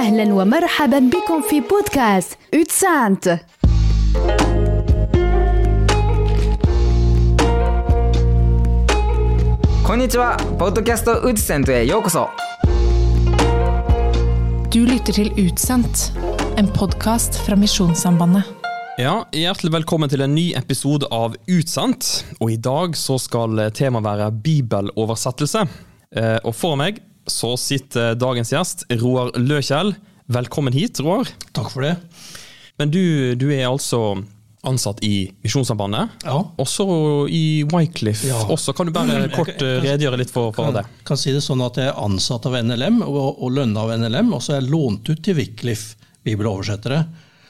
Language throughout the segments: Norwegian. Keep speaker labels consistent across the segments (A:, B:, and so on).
A: أهلا ومرحبا بكم في بودكاست أوتسانت
B: Konnichiwa, こんにちは、ポッドキャストウッセントへようこそ。
C: Du lytter til Utsendt, en podkast fra Misjonssambandet.
D: Ja, Hjertelig velkommen til en ny episode av Utsendt. Og I dag så skal temaet være bibeloversettelse. Eh, Og For meg så sitter dagens gjest, Roar Løkjell. Velkommen hit, Roar.
E: Takk for det.
D: Men du, du er altså ansatt i Misjonssambandet,
E: Ja.
D: også i Wycliffe.
E: Ja.
D: Også, kan du bare
E: Jeg
D: kort
E: kan- jeg kan-
D: redegjøre litt for, for det?
E: kan si det sånn at jeg er ansatt av NLM og, og lønna av NLM, og så er jeg lånt ut til Wycliffe bibeloversettere,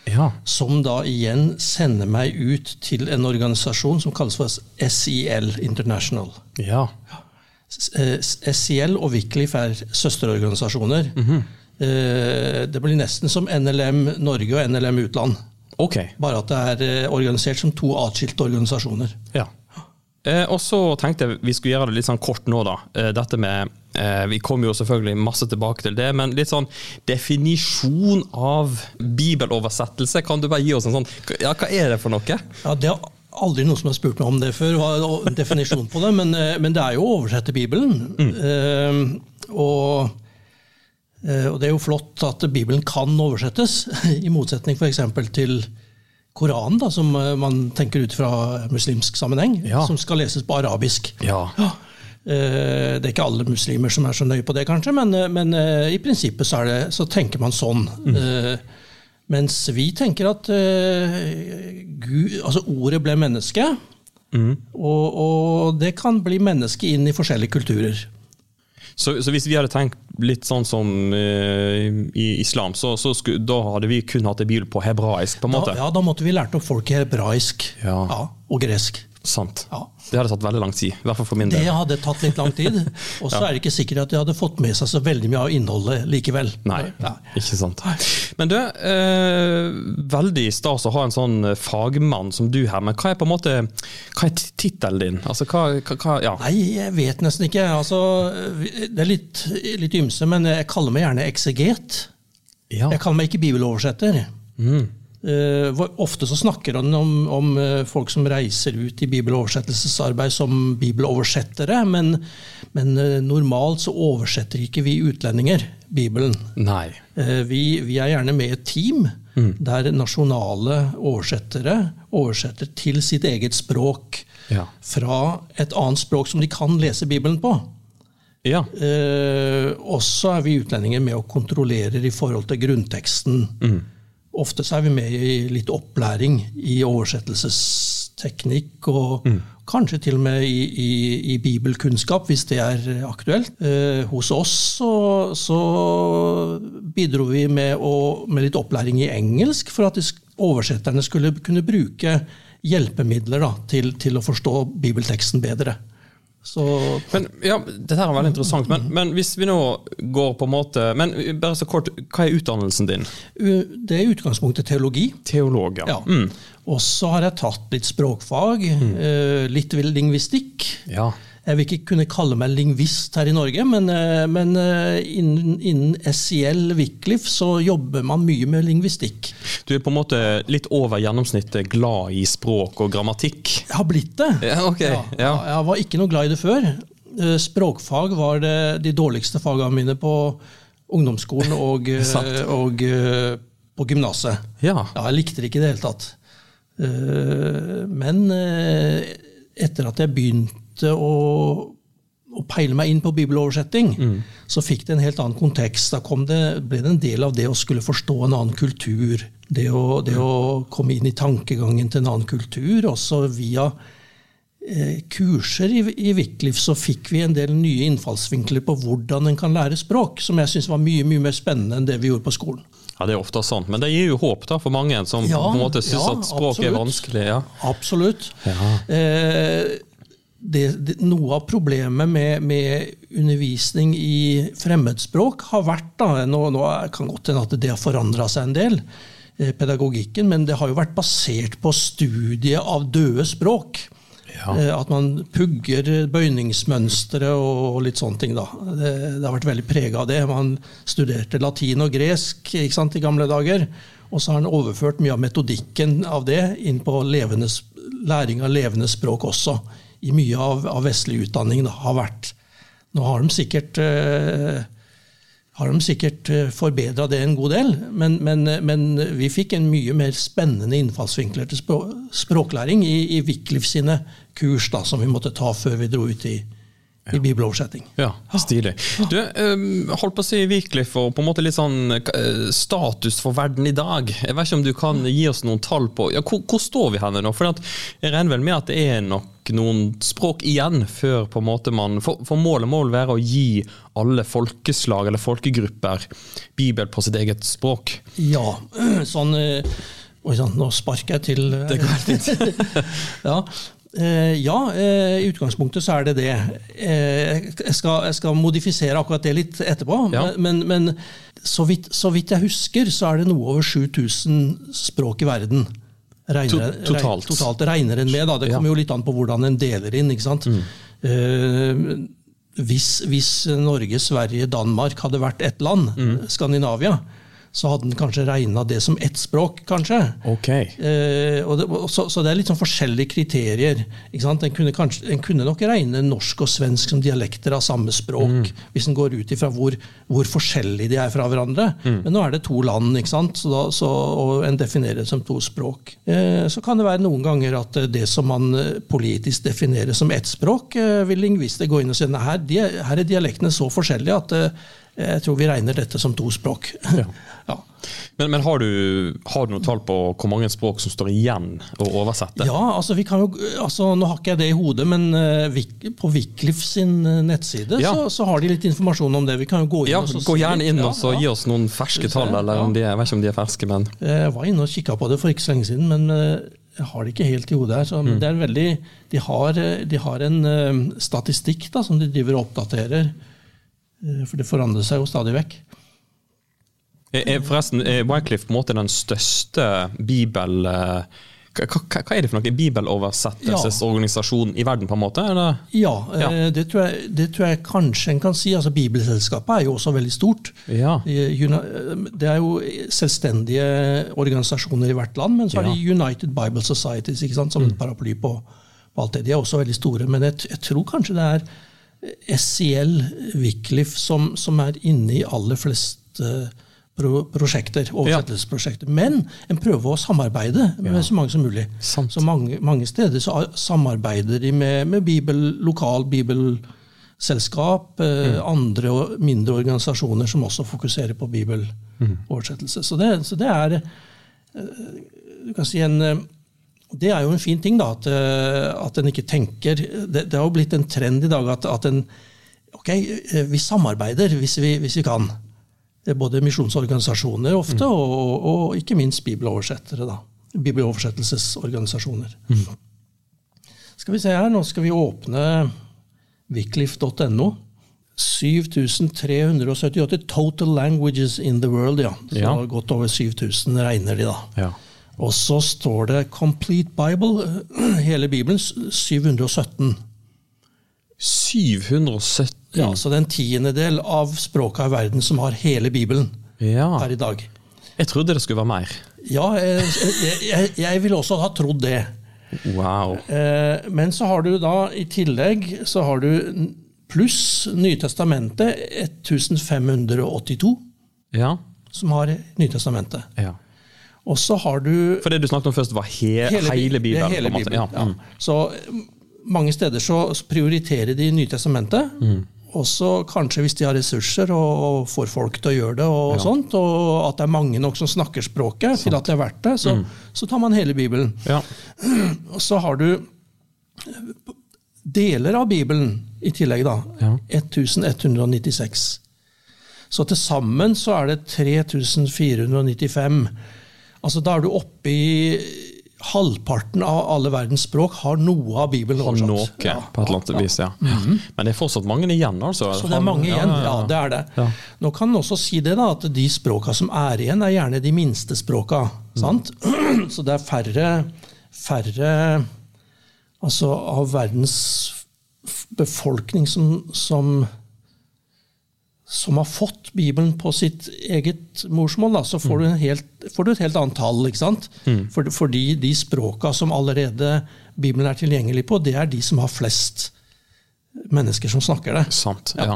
D: Ja.
E: som da igjen sender meg ut til en organisasjon som kalles for SIL International.
D: ja.
E: Eh, SIL og Wiklif er søsterorganisasjoner. Eh, Det blir nesten som NLM Norge og NLM Utland,
D: Okay.
E: bare at det er eh, organisert som to atskilte organisasjoner.
D: Ja. Eh, og så tenkte jeg vi skulle gjøre det litt sånn kort nå, da. Eh, dette med eh, Vi kommer jo selvfølgelig masse tilbake til det, men litt sånn definisjon av bibeloversettelse. Kan du bare gi oss en sånn Ja, hva er det for noe?
E: Ja, Det er aldri noen som har spurt meg om det før, hva er en definisjon på det, men, eh, men det er jo å oversette Bibelen. Eh, og, uh, og det er jo flott at Bibelen kan oversettes, i motsetning f.eks. til Koranen, da, som man tenker ut fra muslimsk sammenheng,
D: Ja.
E: som skal leses på arabisk.
D: Ja.
E: Uh, Det er ikke alle muslimer som er så nøye på det, kanskje, men, men i prinsippet så, er det, så tenker man sånn. Eh, Mens vi tenker at uh, Gud, altså ordet ble menneske, og, og det kan bli menneske inn i forskjellige kulturer.
D: Så, så hvis vi hadde tenkt litt sånn som uh, i islam, så, så sku, da hadde vi kun hatt en bibel på hebraisk, på en
E: Da,
D: måte?
E: ja, da måtte vi lært opp folk hebraisk
D: Ja.
E: og gresk.
D: Sant.
E: Ja.
D: Det hadde tatt veldig lang tid. I hvert fall for min del.
E: Det hadde tatt litt lang tid. Og så er det ikke sikkert at de hadde fått med seg så veldig mye av innholdet likevel.
D: Nei,
E: Nei.
D: ikke sant. Men du, eh, veldig stas å ha en sånn eh, fagmann som du her, men hva er på en måte, hva er tittelen din? Altså, hva, hva, ja.
E: Nei, jeg vet nesten ikke. Altså, det er litt, litt ymse, men jeg kaller meg gjerne ekseget.
D: ja.
E: Jeg kaller meg ikke bibeloversetter. Hvor- ofte så snakker han om, om eh, folk som reiser ut i bibeloversettelsesarbeid som bibeloversettere, men, men eh, normalt så oversetter ikke vi utlendinger Bibelen.
D: Nei.
E: Eh, Vi, vi er gjerne med i et team der nasjonale oversettere oversetter til sitt eget språk
D: Ja.
E: fra et annet språk som de kan lese Bibelen på.
D: Ja.
E: Eh, også er vi utlendinger med og kontrollerer i forhold til grunnteksten. Ofte så er vi med i litt opplæring i oversettelsesteknikk, og kanskje til og med i, i, i bibelkunnskap, hvis det er aktuelt. Eh, hos oss så, så bidro vi med, å, med litt opplæring i engelsk for at oversetterne skulle kunne bruke hjelpemidler da, til, til å forstå bibelteksten bedre. Så
D: Men ja, Dette her er veldig interessant, men, men hvis vi nå går på en måte Men bare så kort, hva er utdannelsen din?
E: Det er i utgangspunktet teologi.
D: Teolog, ja.
E: Ja.
D: Mm.
E: Og så har jeg tatt litt språkfag, mm. litt vel lingvistikk.
D: ja.
E: Jeg vil ikke kunne kalle meg lingvist her i Norge, men, eh, men eh, innen, innen SIL Wickliff så jobber man mye med lingvistikk.
D: Du er på en måte litt over gjennomsnittet glad i språk og grammatikk.
E: Jeg har blitt det.
D: Ja, okay.
E: Ja,
D: Ja.
E: Jeg var ikke noe glad i det før. Eh, Språkfag var det, de dårligste fagene mine på ungdomsskolen og, og på gymnaset.
D: Ja.
E: Ja, jeg likte det ikke i det hele tatt. Men etter at jeg begynte å, å peile meg inn på bibeloversetting, så fikk det en helt annen kontekst. Da kom det, ble det en del av det å skulle forstå en annen kultur. Det å, det å komme inn i tankegangen til en annen kultur, også via eh, kurser i, i Wycliffe så fikk vi en del nye innfallsvinkler på hvordan en kan lære språk, som jeg syns var mye, mye mer spennende enn det vi gjorde på skolen.
D: Ja, Det er ofte sånn, men det gir jo håp da for mange som
E: Ja,
D: på en måte syns
E: ja,
D: at språk er vanskelig. Ja.
E: Absolutt.
D: Ja.
E: Eh, det, det, noe av problemet med, med undervisning i fremmedspråk har vært da, Nå, nå kan godt hende at det har forandra seg en del, eh, pedagogikken, men det har jo vært basert på studiet av døde språk.
D: Ja.
E: Eh, At man pugger bøyningsmønstre og litt sånne ting. da. Det, det har vært veldig prega av det. Man studerte latin og gresk sant, i gamle dager. Og så har han overført mye av metodikken av det inn på læring av levende språk også. I mye av, av vestlig utdanning da, har vært. Nå har de sikkert uh, sikkert forbedra det en god del, men, men, men vi fikk en mye mer spennende innfallsvinkler til språk, språklæring i, i Wiklif sine kurs, da, som vi måtte ta før vi dro ut i, i bibeloversetting.
D: Ja, stilig. Du, eh, holdt på å si virkelig og på en måte litt sånn eh, status for verden i dag. Jeg vet ikke om du kan gi oss noen tall på ja, hvor, hvor står vi her nå? For jeg regner vel med at det er nok noen språk igjen før på en måte man For, for målet må vel være å gi alle folkeslag eller folkegrupper Bibel på sitt eget språk.
E: Ja, sånn eh, Oi sann, nå sparker jeg til. Ja. Eh, ja, eh, i utgangspunktet så er det det. Eh, jeg, skal, jeg skal modifisere akkurat det litt etterpå.
D: Ja.
E: Men, men så, vidt, så vidt jeg husker, så er det noe over 7000 språk i verden. Regner,
D: totalt.
E: Totalt regner en med. Da. Det
D: Ja.
E: kommer jo litt an på hvordan en deler inn. ikke sant? Eh, hvis, hvis Norge, Sverige, Danmark hadde vært ett land, Skandinavia, så hadde den kanskje regna det som ett språk, kanskje.
D: Okay.
E: Eh, og det, så, så det er litt sånn forskjellige kriterier. Ikke sant? En, kunne kanskje, en kunne nok regne norsk og svensk som dialekter av samme språk, hvis en går ut ifra hvor, hvor forskjellige de er fra hverandre. Men nå er det to land, ikke sant? Så da, så, og en definerer det som to språk. Eh, så kan det være noen ganger at eh, det som man eh, politisk definerer som ett språk, eh, vil lingvister gå inn og si her, de, her er dialektene så forskjellige at eh, jeg tror vi regner dette som to språk.
D: Ja.
E: ja.
D: Men, men har, du, har du noe tall på hvor mange språk som står igjen å oversette?
E: Ja, altså vi kan jo, altså Nå har ikke jeg det i hodet, men uh, på Wiklif sin eh, nettside
D: Ja.
E: så, så har de litt informasjon om det. Vi kan jo gå inn
D: Ja,
E: og så
D: Gå gjerne inn og så
E: ja.
D: gi oss noen ferske tall, eller om de, jeg vet ikke om de er ferske, men
E: Jeg var inne og kikka på det for ikke så lenge siden, men eh, jeg har det ikke helt i hodet her. Så,
D: Mm.
E: men det er en veldig, de, har, eh, de har en uh, statistikk da, som de driver og oppdaterer. uh, For det forandrer seg jo stadig vekk.
D: Er, forresten, er Wycliffe på en måte den største bibel... eh, Hva, hva, hva er det for noe? Bibeloversettelsesorganisasjon i verden, på en måte? Eller?
E: Ja,
D: Ja.
E: eh, Det, tror jeg, det tror jeg kanskje en kan si. altså Bibelselskapet er jo også veldig stort.
D: Ja.
E: Det er jo selvstendige organisasjoner i hvert land, men så er
D: Ja.
E: det United Bible Societies sant, som en paraply på, på alt det. De er også veldig store. Men jeg, jeg tror kanskje det er SCL Wycliffe som, som er inne i aller fleste prosjekter, oversettelsesprosjekter. Men en prøver å samarbeide med så mange som mulig.
D: Sant.
E: Så mange, mange steder så samarbeider de med, med bibel, lokal bibelselskap, mm. andre og mindre organisasjoner som også fokuserer på bibeloversettelse. Så, det, så det er eh, du kan si en eh, det er jo en fin ting, da, at, eh, at en ikke tenker Det, det har jo blitt en trend i dag at, at en Ok, eh, vi samarbeider hvis vi, hvis vi kan. Både misjonsorganisasjoner ofte, og, og, og ikke minst bibeloversettere. da. Bibeloversettelsesorganisasjoner. Skal vi se her, nå skal vi åpne wiklif.no. 7378 total languages in the world, ja. Så
D: Ja.
E: godt over 7000 regner de, da.
D: Ja.
E: Og så står det 'Complete Bible', hele Bibelen, 717.
D: 770
E: Ja, Så det er en tiendedel av språka i verden som har hele Bibelen
D: Ja.
E: per i dag.
D: Jeg trodde det skulle være mer.
E: Ja, jeg, jeg, jeg, ville også ha trodd det.
D: Wow.
E: Eh, Men så har du da i tillegg så har du pluss Nytestamentet 1582,
D: Ja.
E: som har Nytestamentet.
D: ja.
E: Og så har du
D: For det du snakket om først, var he hele,
E: hele
D: Bibelen?
E: hele. Bibelen,
D: Ja. Mm.
E: Så mange steder så prioriterer de Nytestamentet.
D: Mm.
E: Og så kanskje hvis de har ressurser og, og får folk til å gjøre det, og sånt, og at det er mange nok som snakker språket til at det er verdt det, så, så tar man hele Bibelen.
D: Ja.
E: Og så har du deler av Bibelen i tillegg, da.
D: Ja.
E: 1196. Så til sammen så er det 3495. Altså Da er du oppe i halvparten av alle verdens språk har noe av Bibelen oversatt.
D: noe,
E: Ja,
D: på et eller annet
E: ja, ja.
D: vis, ja. Men det er fortsatt mange igjen, altså?
E: Så det er mange igjen. Ja, det er det.
D: Ja.
E: Nå kan en også si det da, at de språka som er igjen, er gjerne de minste språka. Sant? Så det er færre, færre Altså av verdens befolkning som, som som har fått Bibelen på sitt eget morsmål, da, så får, du en helt, får du et helt annet tall. ikke sant? Mm. fordi de språka som allerede Bibelen er tilgjengelig på, det er de som har flest mennesker som snakker det.
D: Sant. ja.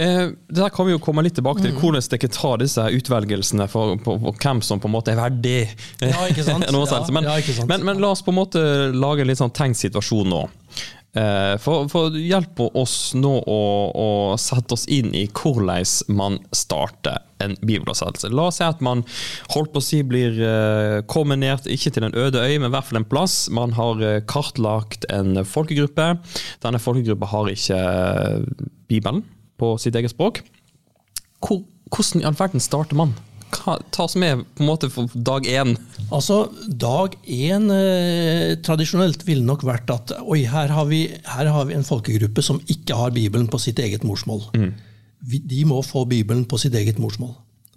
D: Eh, det der kan vi jo komme litt tilbake
E: Mm.
D: til, hvordan dere tar disse utvelgelsene for, på, på hvem som på en måte er verdig.
E: Ja, ikke sant? Ja,
D: men,
E: ja, ikke sant.
D: Men, men la oss på en måte lage en litt sånn tenkt situasjon nå. Eh, For, for hjelp oss nå å, å sette oss inn i hvordan man starter en bibeloversettelse. La oss si at man holdt på å si blir kombinert, ikke til en øde øy, men i hvert fall en plass. Man har eh, kartlagt en folkegruppe. Denne folkegruppa har ikke eh, Bibelen på sitt eget språk. Hvor, hvordan i all verden starter man? Ta oss med på en måte for dag én.
E: Altså, Dag én eh, tradisjonelt ville nok vært at oi, her har, vi, her har vi en folkegruppe som ikke har Bibelen på sitt eget morsmål. Vi, de må få Bibelen på sitt eget morsmål,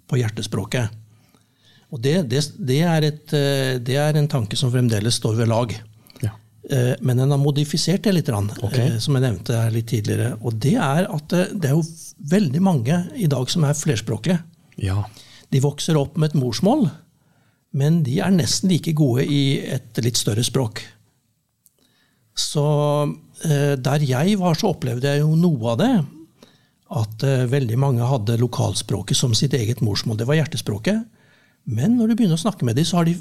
E: på hjertespråket. Og det, det, det, er et, eh, det er en tanke som fremdeles står ved lag.
D: Ja.
E: Eh, Men den har modifisert det litt, grann,
D: Ok.
E: eh, som jeg nevnte her litt tidligere. Og det er at eh, det er jo veldig mange i dag som er flerspråklige.
D: ja.
E: De vokser opp med et morsmål, men de er nesten like gode i et litt større språk. Så eh, der jeg var, så opplevde jeg jo noe av det. At eh, veldig mange hadde lokalspråket som sitt eget morsmål. Det var hjertespråket. Men når du begynner å snakke med dem, så har de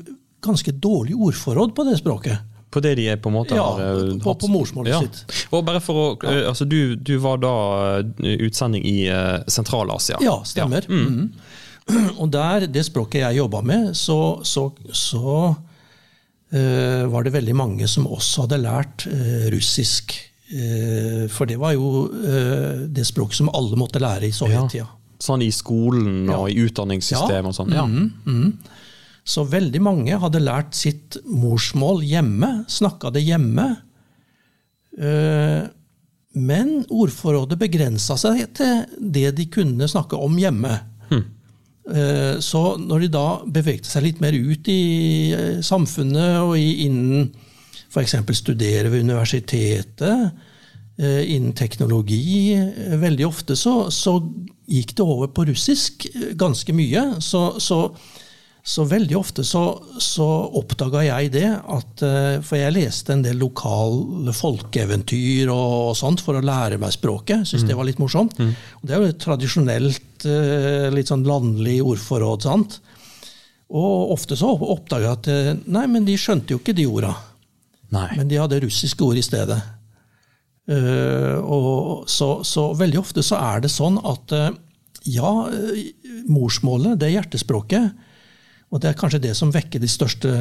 E: ganske dårlig ordforråd på det språket.
D: På det de er på en måte
E: Ja,
D: har eh,
E: på- på morsmålet sitt.
D: Og bare for å, altså du, du var da utsending i Sentral-Asia.
E: Ja, stemmer. Mhm. Og der, det språket jeg jobba med, så, så, så uh, var det veldig mange som også hadde lært uh, russisk. Uh, for det var jo det språket som alle måtte lære i
D: Ja.
E: sovjettida.
D: Sånn i skolen og i utdanningssystemet og sånn. Ja.
E: Så veldig mange hadde lært sitt morsmål hjemme, snakka det hjemme. Men ordforrådet begrensa seg til det de kunne snakke om hjemme. Eh, Så når de da bevegde seg litt mer ut i eh, samfunnet og innen f.eks. studere ved universitetet, eh, innen teknologi Veldig ofte så, så gikk det over på russisk ganske mye. Så, så, så veldig ofte så, så oppdaga jeg det at eh, For jeg leste en del lokale folkeeventyr og, sånt for å lære meg språket. Syns det var litt morsomt. Og det er jo et tradisjonelt, eh, litt sånn landlig ordforråd. sant? Og ofte så oppdaga jeg at eh, nei, men de skjønte jo ikke de orda.
D: Nei.
E: Men de hadde russiske ord i stedet. Uh, og så, så veldig ofte så er det sånn at ja, morsmålet, det er hjertespråket. Og det er kanskje det som vekker de største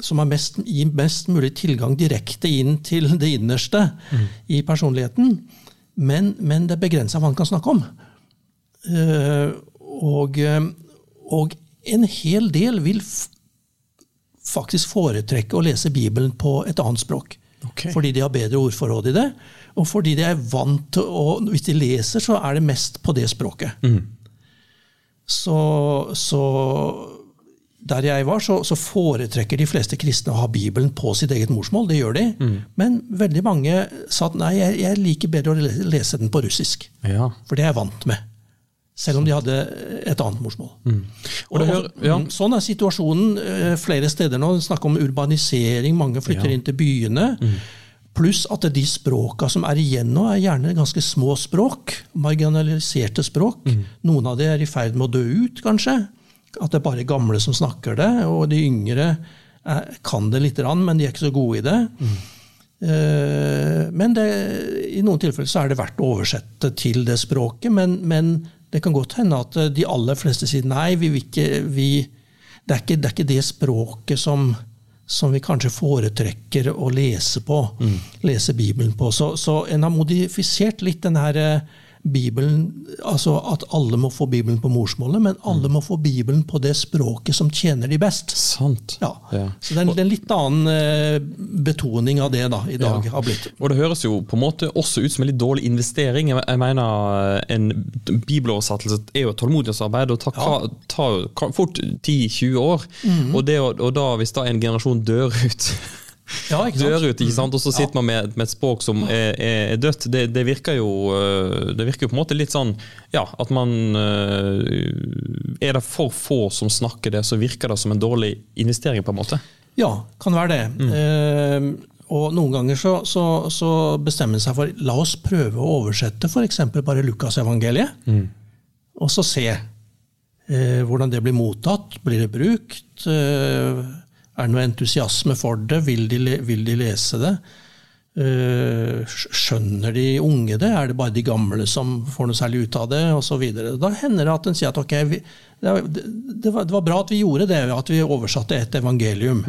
E: Som har mest, gir mest mulig tilgang direkte inn til det innerste i personligheten. Men, men det er begrensa hva han kan snakke om. Uh, og, og en hel del vil faktisk foretrekke å lese Bibelen på et annet språk.
D: Okay.
E: Fordi de har bedre ordforråd i det, og fordi de er vant til å Hvis de leser, så er det mest på det språket. Så, så der jeg var, så, så foretrekker de fleste kristne å ha Bibelen på sitt eget morsmål. Det gjør de. Men veldig mange sa at nei, jeg, jeg liker bedre å lese den på russisk.
D: Ja.
E: For det er jeg vant med. Selv om de hadde et annet morsmål.
D: Og det hører- ja.
E: mm, Sånn er situasjonen eh, flere steder nå. Snakk om urbanisering, mange flytter
D: Ja.
E: inn til byene. Pluss at de språka som er igjen nå, er gjerne ganske små språk. Marginaliserte språk. Noen av de er i ferd med å dø ut, kanskje. At det er bare gamle som snakker det, og de yngre er, kan det lite grann, men de er ikke så gode i det. Eh, Men det, i noen tilfeller så er det verdt å oversette til det språket, men, men det kan godt hende at de aller fleste sier nei, vi vil ikke, vi, det, er ikke, det er ikke det språket som, som vi kanskje foretrekker å lese på, lese Bibelen på. Så, så en har modifisert litt den her eh, Bibelen, altså at alle må få Bibelen på morsmålet, men alle må få Bibelen på det språket som tjener de best.
D: Sant.
E: Ja.
D: Ja.
E: Så det er en- litt annen eh, betoning av det da, i dag
D: Ja.
E: har blitt.
D: Og det høres jo på en måte også ut som en litt dårlig investering. Jeg mener En bibeloversettelse er jo et tålmodighetsarbeid og tar, ja. tar fort 10-20 år.
E: Mm.
D: Og, det, og da, hvis da en generasjon dør ut
E: Ja,
D: dør ut, ikke sant? og så sitter man med, med et språk som er, er, dødt. Det, det, virker jo, øh, det virker jo på en måte litt sånn ja, at man øh, Er det for få som snakker det, så virker det som en dårlig investering, på en måte.
E: Ja, kan være det. Eh, og noen ganger så, så, så bestemmer man seg for la oss prøve å oversette f.eks. bare Lukasevangeliet. Og så se eh, hvordan det blir mottatt. Blir det brukt? Eh, er det noe entusiasme for det? Vil de, vil de lese det? Eh, skjønner de unge det? Er det bare de gamle som får noe særlig ut av det? Og så videre. da hender det at en sier at ok, vi, det, det, var, det var bra at vi gjorde det, at vi oversatte et evangelium.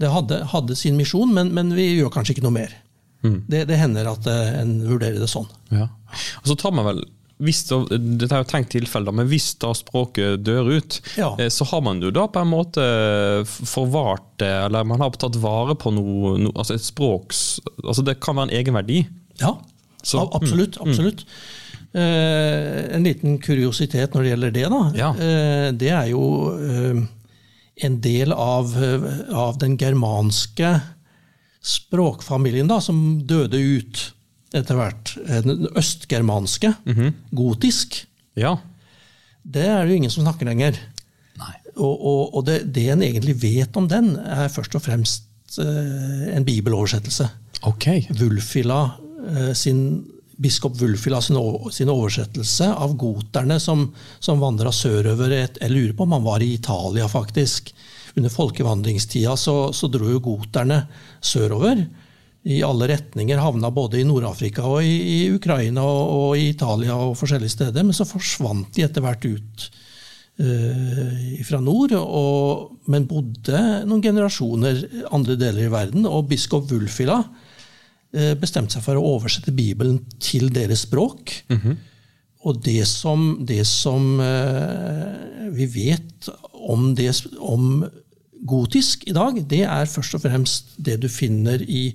E: Det hadde, hadde sin misjon, men, men vi gjør kanskje ikke noe mer. Det, det hender at eh, en vurderer det sånn.
D: Ja. Og så tar man vel hvis da, Dette er jo tenkt tilfelle, men hvis da språket dør ut,
E: Ja.
D: eh, så har man jo da på en måte forvart det, eller man har tatt vare på noe, no, altså et språks altså Det kan være en egenverdi.
E: Ja,
D: Så-
E: absolutt. absolutt. Eh, en liten kuriositet når det gjelder det, da.
D: Ja.
E: Eh, det er jo eh, en del av, av den germanske språkfamilien da, som døde ut etter hvert. Eh, Den østgermanske, gotisk.
D: Ja.
E: Det er det jo ingen som snakker lenger. Og, og, og det, det en egentlig vet om den, er først og fremst eh, en bibeloversettelse.
D: Ok.
E: Vulfila, eh, sin biskop Wulfila sin, sin oversettelse av goterne som, som vandra sørover. Et, jeg lurer på om han var i Italia, faktisk. Under folkevandringstida så, så dro jo goterne sørover i alle retninger. Havna både i Nord-Afrika og i, i Ukraina og, i Italia og forskjellige steder. Men så forsvant de etter hvert ut uh, fra nord, og, men bodde noen generasjoner andre deler i verden. Og biskop Wulfila uh, bestemte seg for å oversette Bibelen til deres språk. Og det som, det som uh, vi vet om, det, om gotisk i dag, det er først og fremst det du finner i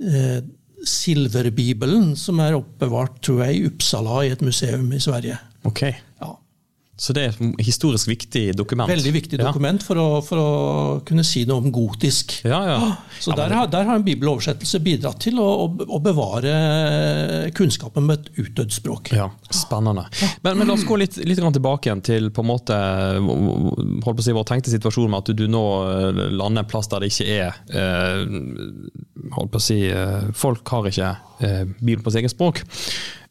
E: eh, Silverbibelen, som er oppbevart tror jeg, i Uppsala, i et museum i Sverige.
D: ok.
E: Ja.
D: Så det er et historisk viktig dokument.
E: Veldig viktig dokument for, å, for å kunne si noe om gotisk.
D: Ja, ja. ja.
E: Så
D: Ja, men
E: der, har, der har en bibeloversettelse bidratt til å, å, å bevare kunnskapen med et utdødd språk.
D: Ja, Spennende. Men, men la oss gå litt, litt grann tilbake igjen til på en måte holdt på å si, vår tenkte situasjon med at du nå eh, lander en plass der det ikke er eh, holdt på å si, eh, Folk har ikke eh, Bibelen på sitt eget språk.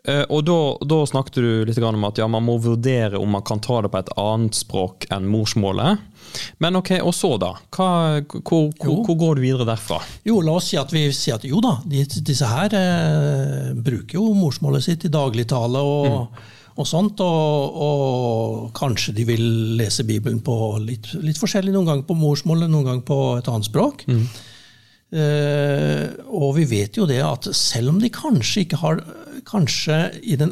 D: Eh, og da, da snakket du litt om at ja, man må vurdere om man kan ta det på et annet språk enn morsmålet. Men ok, og så da? Hva, hvor, hvor, hvor går du videre derfra?
E: Jo, la oss si at vi sier at jo da, disse her eh, bruker jo morsmålet sitt i dagligtale og, og sånt, og, og kanskje de vil lese Bibelen på litt, litt forskjellig, noen ganger på morsmålet, noen ganger på et annet språk. Eh, og vi vet jo det at selv om de kanskje ikke har Kanskje i den,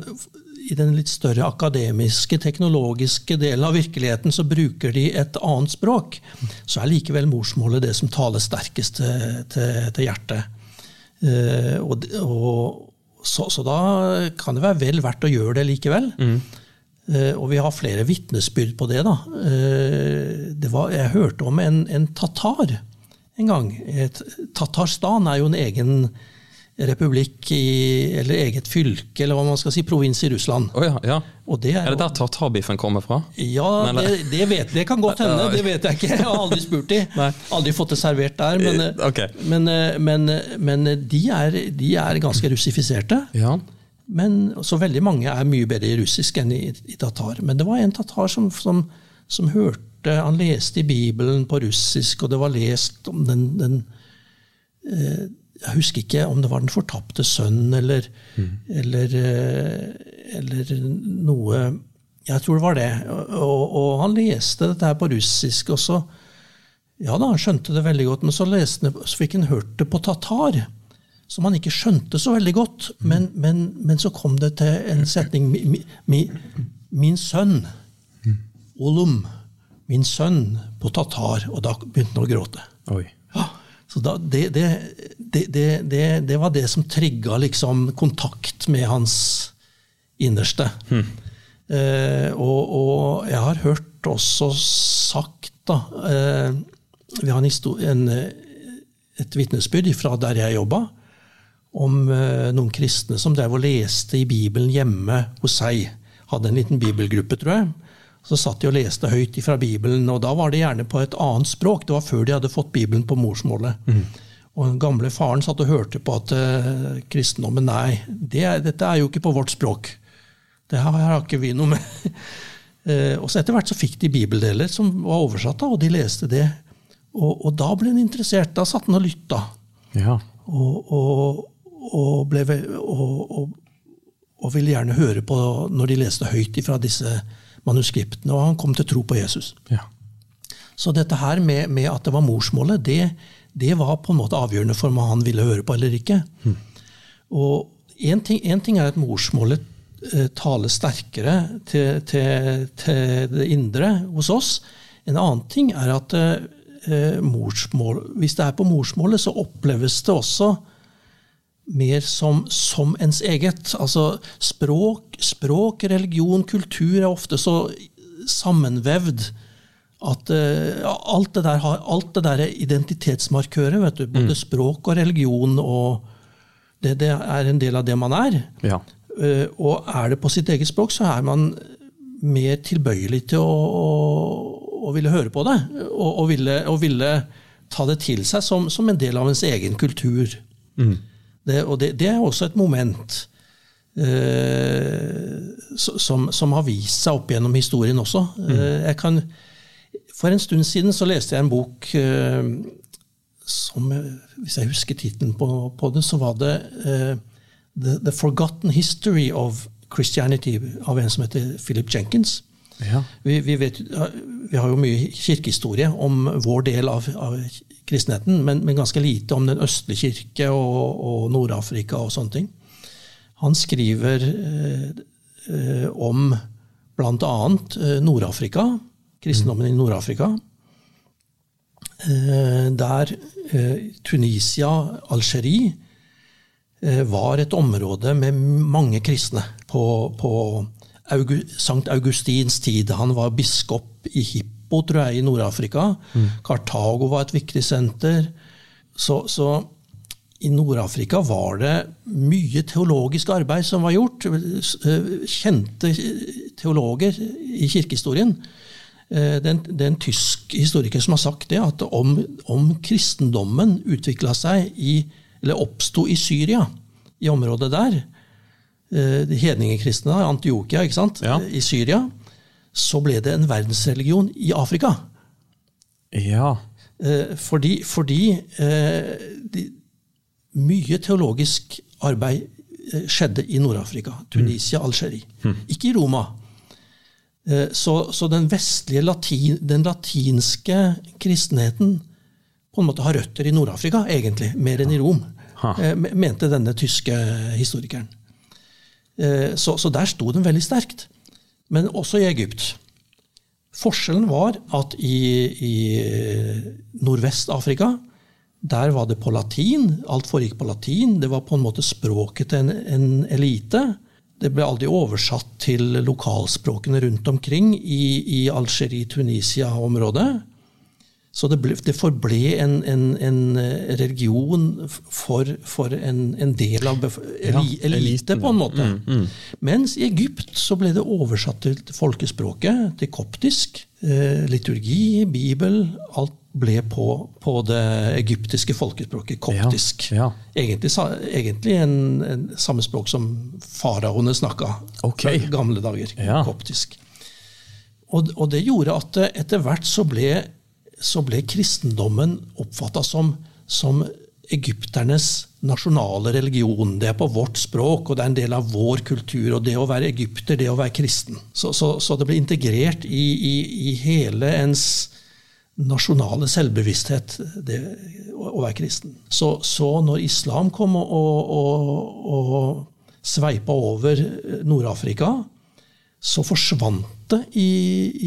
E: i den litt større akademiske, teknologiske delen av virkeligheten så bruker de et annet språk, så er likevel morsmålet det som taler sterkest til, til, til hjertet. Eh, og, og, så, så da kan det være vel verdt å gjøre det likevel. Eh, og vi har flere vitnesbyrd på det. da. Uh, det var, jeg hørte om en, en tatar en gang. Et, Tatarstan er jo en egen republikk i, eller eget fylke, eller hva man skal si, provins i Russland.
D: Oh, ja, ja.
E: Og det er,
D: Er det der tartarbiffen kommer fra?
E: Ja, det, det, vet, det kan godt hende. Det vet jeg ikke. Jeg har aldri spurt de. Aldri fått det servert der. Men,
D: okay.
E: men, men, men de, er, de er ganske russifiserte.
D: Ja.
E: Men så veldig mange er mye bedre i russisk enn i, i tatar. Men det var en tatar som, som, som hørte Han leste i Bibelen på russisk, og det var lest om den, den eh, Jeg husker ikke om det var Den fortapte sønn eller, eller, eh, eller noe. Jeg tror det var det. Og, og han leste dette her på russisk, og så ja da, han skjønte det veldig godt, men så, leste, så fikk han hørt det på tatar, som han ikke skjønte så veldig godt. Men, men, men så kom det til en setning mi, mi, mi, Min sønn, Olum, min sønn, på tatar. Og da begynte han å gråte. Ja, så da, det, det, det, det, var det som trigga liksom kontakt med hans innerste. Eh, og, og jeg har hørt også sagt da, eh, Vi har en, en, eh, et vitnesbyrd fra der jeg jobba, om eh, noen kristne som drev og leste i Bibelen hjemme hos seg. Hadde en liten bibelgruppe, tror jeg. Så satt de og leste høyt fra Bibelen, og da var det gjerne på et annet språk. Det var før de hadde fått Bibelen på morsmålet. Og den gamle faren satt og hørte på at uh, kristendommen Nei, det er, dette er jo ikke på vårt språk. Det her har ikke vi noe med. uh, og så Etter hvert så fikk de bibeldeler som var oversatt, da, og de leste det. Og, og da ble han interessert. Da satt han og lytta.
D: Ja.
E: Og, og, og, ble, og, ville gjerne høre på når de leste høyt fra disse manuskriptene. Og han kom til tro på Jesus.
D: ja.
E: Så dette her med, med at det var morsmålet, det, det var på en måte avgjørende for om han ville høre på eller ikke. Og én ting, en ting er at morsmålet eh, taler sterkere til, til, til det indre hos oss. En annen ting er at eh, morsmål, hvis det er på morsmålet, så oppleves det også mer som, som ens eget. Altså språk, språk, religion, kultur er ofte så sammenvevd at uh, alt, det der har, alt det der er identitetsmarkører. Vet du, både språk og religion. og det, det er en del av det man er.
D: Ja.
E: Uh, og er det på sitt eget språk, så er man mer tilbøyelig til å, å, å ville høre på det. Og, og, ville, og ville ta det til seg som, som en del av ens egen kultur. Det, og det, det er også et moment eh, som, som har vist seg opp gjennom historien også. Eh, jeg kan, for en stund siden så leste jeg en bok eh, som, eh, hvis jeg husker tittelen på, på det, så var det eh, The, The Forgotten History of Christianity av en som heter Philip Jenkins.
D: Ja.
E: Vi, vi, vet, vi har jo mye kirkehistorie om vår del av, av kristenheten, men, men ganske lite om den østlige kirke og, og Nord-Afrika og sånne ting. Han skriver eh, eh, om bl.a. Eh, Nord-Afrika, kristendommen i Nord-Afrika. Eh, der eh, Tunisia, Algerie, eh, var et område med mange kristne på, på August, Sankt Augustins tid. Han var biskop i Hippo, tror jeg, i Nord-Afrika. Kartago var et viktig senter. Så, så i Nord-Afrika var det mye teologisk arbeid som var gjort. Eh, Kjente teologer i kirkehistorien. Det er en, det er en tysk historiker som har sagt det, at om, om kristendommen utvikla seg i, eller oppsto i Syria, i området der, eh, de hedningekristne, Antiokia, ikke sant?
D: Ja.
E: i Syria, så ble det en verdensreligion i Afrika.
D: ja.
E: Eh, Fordi, fordi eh, de, mye teologisk arbeid eh, skjedde i Nord-Afrika. Tunisia, Algerie. Ikke i Roma. Eh, Så, så den vestlige latin, den latinske kristenheten på en måte har røtter i Nord-Afrika, egentlig, mer enn i Rom,
D: Ha.
E: mente denne tyske historikeren. Så, så der sto den veldig sterkt. Men også i Egypt. Forskjellen var at i, i Nordvest-Afrika der var det på latin. Alt foregikk på latin. Det var på en måte språket til en, en elite. Det ble aldri oversatt til lokalspråkene rundt omkring i, i Algerie, Tunisia-området. Så det, ble, det forble en, en, en religion for, for en, en del av bef-
D: Ja,
E: elite, på en måte. Mens i Egypt så ble det oversatt til folkespråket, til koptisk. Eh, liturgi, bibel, alt ble på, på det egyptiske folkespråket, koptisk.
D: Ja, ja.
E: Egentlig, egentlig en, samme språk som faraoene snakka okay. gamle dager. Koptisk. Og, og det gjorde at eh, etter hvert så ble, så ble kristendommen oppfatta som, som egypternes nasjonale religion. Det er på vårt språk, og det er en del av vår kultur. Og det å være egypter, det å være kristen. Så, så, så det ble integrert i, i, i hele ens nasjonale selvbevissthet, det å, å være kristen. Så, så når islam kom og, og, og, sveipa over Nord-Afrika, så forsvant det i,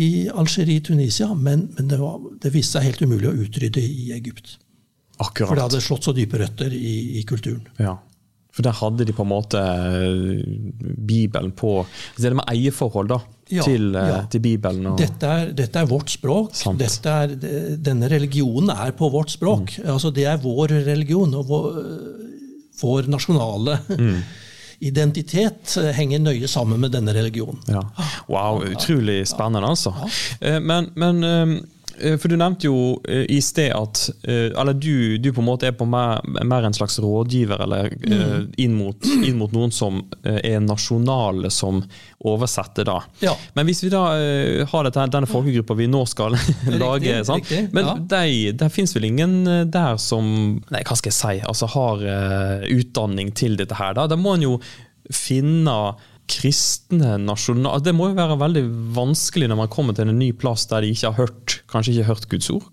E: i Algerie, Tunisia, men, men det, var, det viste seg helt umulig å utrydde i Egypt.
D: Akkurat.
E: For det hadde slått så dype røtter i, i kulturen.
D: Ja. For der hadde de på en måte eh, Bibelen på Så det er det med eierforhold da,
E: Ja,
D: til, eh,
E: ja.
D: til Bibelen. Og,
E: Dette er, dette er vårt språk. Dette er, denne religionen er på vårt språk.
D: Mm.
E: Altså, det er vår religion. og vår, vår nasjonale
D: Mm.
E: Identitet eh, henger nøye sammen med denne religionen.
D: Ja. Wow, utrolig spennende, altså. Eh, Men, men eh, For du nevnte jo eh, i sted at eh, Eller du, du på en måte er på mer, mer en slags rådgiver eller mm. inn, mot, inn mot noen som eh, er nasjonale som oversetter, da.
E: Ja.
D: Men hvis vi da eh, har dette, denne folkegruppa vi nå skal lage, sant?
E: riktig,
D: men
E: ja.
D: de, det fins vel ingen eh, der som Nei, hva skal jeg si? Altså har eh, utdanning til dette her, da? Da må en jo finne kristne nasjonal... Det må jo være veldig vanskelig når man kommer til en ny plass der de ikke har hørt kanskje ikke hørt Guds ord?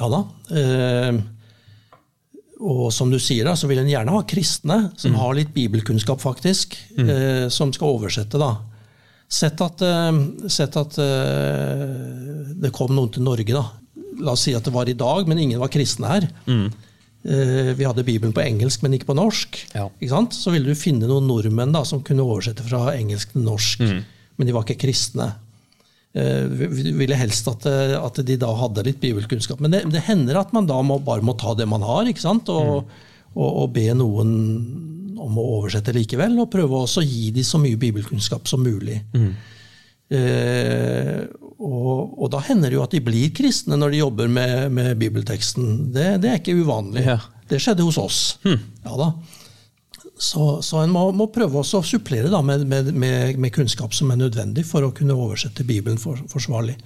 E: Ja da. Eh, og som du sier, da, så vil en gjerne ha kristne som har litt bibelkunnskap, faktisk, eh, som skal oversette. da. Sett at, eh, sett at eh, det kom noen til Norge, da. La oss si at det var i dag, men ingen var kristne her. Eh, vi hadde Bibelen på engelsk, men ikke på norsk.
D: Ja.
E: Ikke? Så ville du finne noen nordmenn da, som kunne oversette fra engelsk til norsk, men de var ikke kristne. Eh, vi vi ville helst at, eh, at de da hadde litt bibelkunnskap. Men det, det hender at man da må, bare må ta det man har, ikke sant? Og, og, og be noen om å oversette likevel, og prøve også å gi dem så mye bibelkunnskap som mulig. Eh, og, og da hender det jo at de blir kristne når de jobber med, med bibelteksten. Det, det er ikke uvanlig.
D: Ja.
E: Det skjedde hos oss. Ja da. Så, så en må, må prøve å supplere da med, med, med, kunnskap som er nødvendig for å kunne oversette Bibelen for, forsvarlig.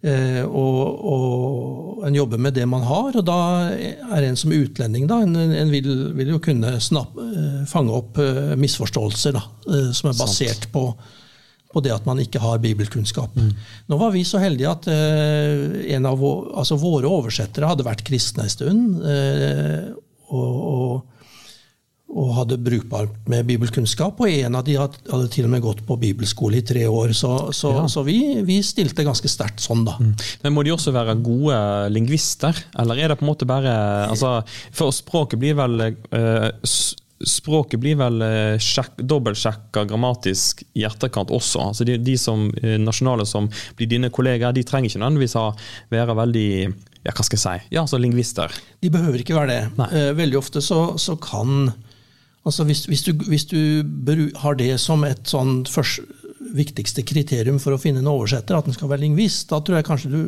E: Eh, og, og en jobber med det man har, og da er en som utlending da, en, en vil, vil jo kunne snapp, eh, fange opp eh, misforståelser da, eh, som er basert på, på det at man ikke har bibelkunnskap. Nå var vi så heldige at eh, en av vår, altså våre oversettere hadde vært kristne en stund. eh, og, og og hadde brukbart med bibelkunnskap. Og en av de hadde, hadde til og med gått på bibelskole i tre år. Så, så, så vi, vi stilte ganske sterkt sånn, da.
D: Men må de også være gode lingvister, eller er det på en måte bare altså, For språket blir vel eh, s- Språket blir vel eh, sjekk- dobbeltsjekka grammatisk i etterkant også. Altså de, de som eh, nasjonale som blir dine kollegaer, de trenger ikke nødvendigvis ha, være veldig ja, hva skal jeg si, ja, altså lingvister.
E: De behøver ikke være det.
D: Nei.
E: Eh, Veldig ofte så, så kan altså hvis, hvis du, hvis du har det som et sånn først, viktigste kriterium for å finne en oversetter, at den skal være lingvist, da tror jeg kanskje du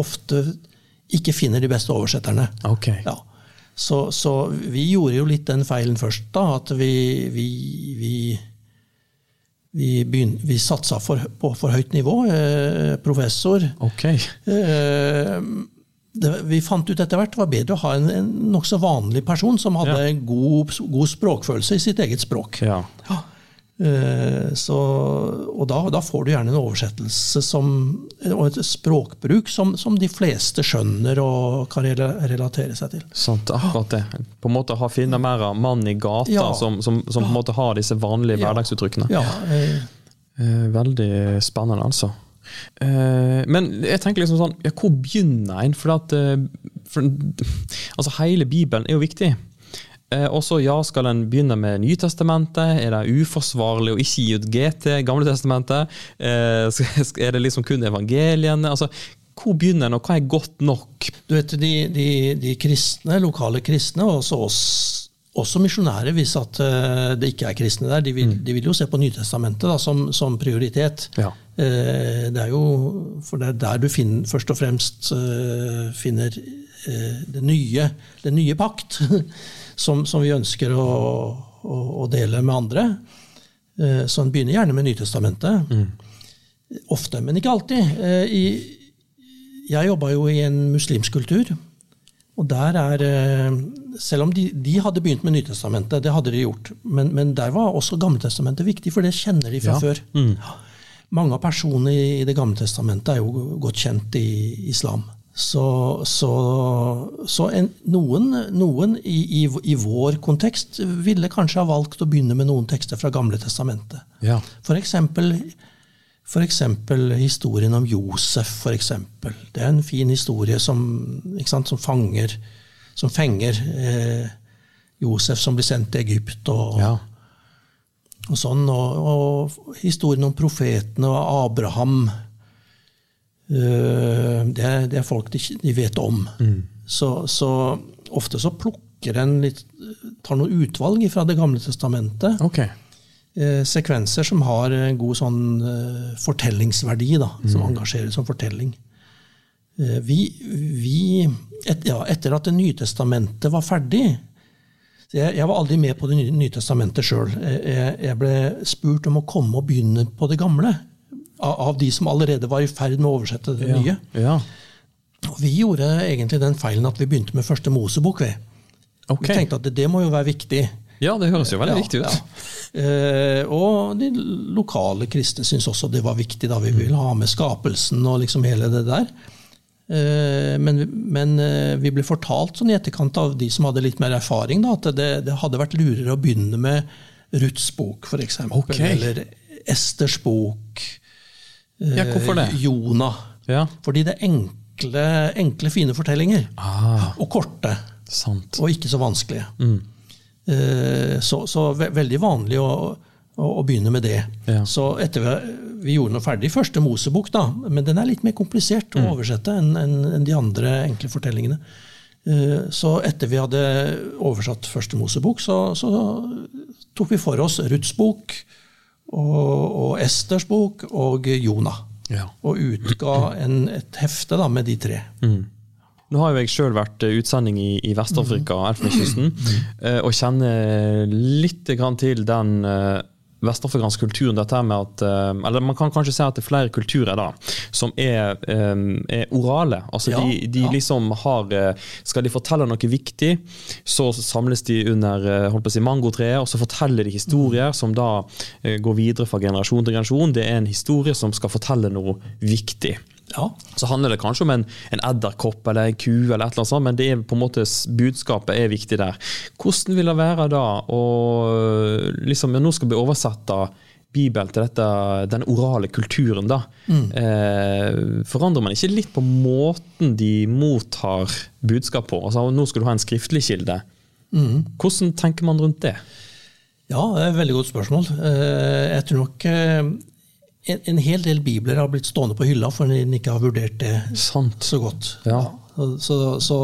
E: ofte ikke finner de beste oversetterne.
D: Ok.
E: Ja. Så, så vi gjorde jo litt den feilen først, da. At vi, vi, vi, vi, begyn- vi satsa for, på for høyt nivå. Eh, professor.
D: Ok.
E: Eh, det, vi fant ut etter hvert det var bedre å ha en, en nokså vanlig person som hadde
D: Ja.
E: god, god språkfølelse i sitt eget språk.
D: Ja.
E: Eh, så, og da, da får du gjerne en oversettelse som, og et språkbruk som, som de fleste skjønner og kan relatere seg til.
D: Sant, akkurat det. På en måte ha finne mer av mann i gata
E: Ja.
D: som, som, som på en måte har disse vanlige
E: Ja.
D: hverdagsuttrykkene.
E: Ja, eh,
D: Eh, veldig spennende, altså. Eh, men jeg tenker liksom sånn, hvor begynner en? For at eh, for, altså Hele Bibelen er jo viktig. Eh, og ja, skal en begynne med Nytestamentet? Er det uforsvarlig å ikke gi ut GT, Gamle testamentet? Eh, er det liksom kun evangeliene? Altså, hvor begynner en, og hva er godt nok?
E: Du vet, de, de, de kristne, lokale kristne, og også oss, også misjonærer, hvis at eh, det ikke er kristne der, de vil, de vil jo se på Nytestamentet da, som, som prioritet.
D: Ja.
E: Eh, det er jo For det er der du finner, først og fremst finner det nye, den nye pakt, som, som vi ønsker å, å, å dele med andre. Eh, så en begynner gjerne med Nytestamentet. Ofte, men ikke alltid. Eh, jeg jobba jo i en muslimsk kultur. Og der er, eh, Selv om de, de hadde begynt med Nytestamentet, det hadde de gjort, men, men der var også Gammeltestamentet viktig, for det kjenner de fra
D: Ja.
E: før. Mange av personene i Det gamle testamentet er jo godt kjent i islam. Så, så, så en, noen, noen i, i, i vår kontekst ville kanskje ha valgt å begynne med noen tekster fra Gamle testamentet.
D: Ja.
E: For eksempel, for eksempel historien om Josef. For eksempel. Det er en fin historie som, ikke sant, som fanger som fenger eh, Josef som blir sendt til Egypt, og,
D: Ja.
E: og sånn. Og, og historien om profetene og Abraham. Eh, det, det er folk de, de vet om. Så, så ofte så plukker en litt Tar noen utvalg fra Det gamle testamentet.
D: Okay.
E: eh, sekvenser som har en god sånn eh, fortellingsverdi, da, som engasjerer som fortelling. Eh, vi, vi et, ja, Etter at Det nye testamentet var ferdig så jeg, jeg var aldri med på Det nye, nye testamentet sjøl. Jeg, jeg ble spurt om å komme og begynne på det gamle. Av, de som allerede var i ferd med å oversette det nye.
D: Ja.
E: Og vi gjorde egentlig den feilen at vi begynte med første Mosebok. Vi,
D: okay.
E: vi tenkte at det, det må jo være viktig.
D: Ja, det høres jo veldig
E: Ja,
D: viktig ut.
E: ja. Eh, og de lokale kristne syntes også det var viktig. da Vi ville ha med skapelsen og liksom hele det der. Eh, men men eh, vi ble fortalt sånn i etterkant av de som hadde litt mer erfaring, da, at det, det hadde vært lurere å begynne med Ruths bok, f.eks.
D: Okay.
E: Eller Esters bok. Eh,
D: Ja, hvorfor det?
E: Jonah.
D: Ja.
E: Fordi det er enkle, enkle fine fortellinger.
D: Ah,
E: Og korte.
D: sant.
E: Og ikke så vanskelige. Mm. Så, så veldig vanlig å, å, å begynne med det.
D: Ja.
E: Så etter vi, vi gjorde noe ferdig første Mosebok, da, men den er litt mer komplisert å oversette enn en, en de andre enkle fortellingene. Eh, Så etter vi hadde oversatt første Mosebok, så, så tok vi for oss Ruths bok og, og Esters bok og Jonah.
D: Ja.
E: Og utga en, et hefte da, med de tre.
D: Nå har jo jeg sjøl vært eh, utsending i, i Vest-Afrika, Elfenbenskysten, eh, og kjenner litt grann til den eh, kultur dette med at, eh, eller Man kan kanskje si at det er flere kulturer da, som er, eh, er orale. altså
E: Ja,
D: De, de
E: ja.
D: liksom har eh, Skal de fortelle noe viktig, så samles de under holdt på å si, mangotreet, og så forteller de historier som da går videre fra generasjon til generasjon. Det er en historie som skal fortelle noe viktig.
E: Ja.
D: Så handler det kanskje om en, en edderkopp eller en ku, eller et eller annet sånt, men det er på en måte budskapet er viktig der. Hvordan vil det være da å liksom, Nå skal vi oversette Bibelen til dette, den orale kulturen. da. Eh, forandrer man ikke litt på måten de mottar budskap på? Altså, nå skal du ha en skriftlig kilde. Hvordan tenker man rundt det?
E: Ja, det er et veldig godt spørsmål. Eh, Jeg tror nok eh, en, en hel del bibler har blitt stående på hylla fordi en ikke har vurdert det
D: Sant.
E: så godt.
D: Ja.
E: Så, så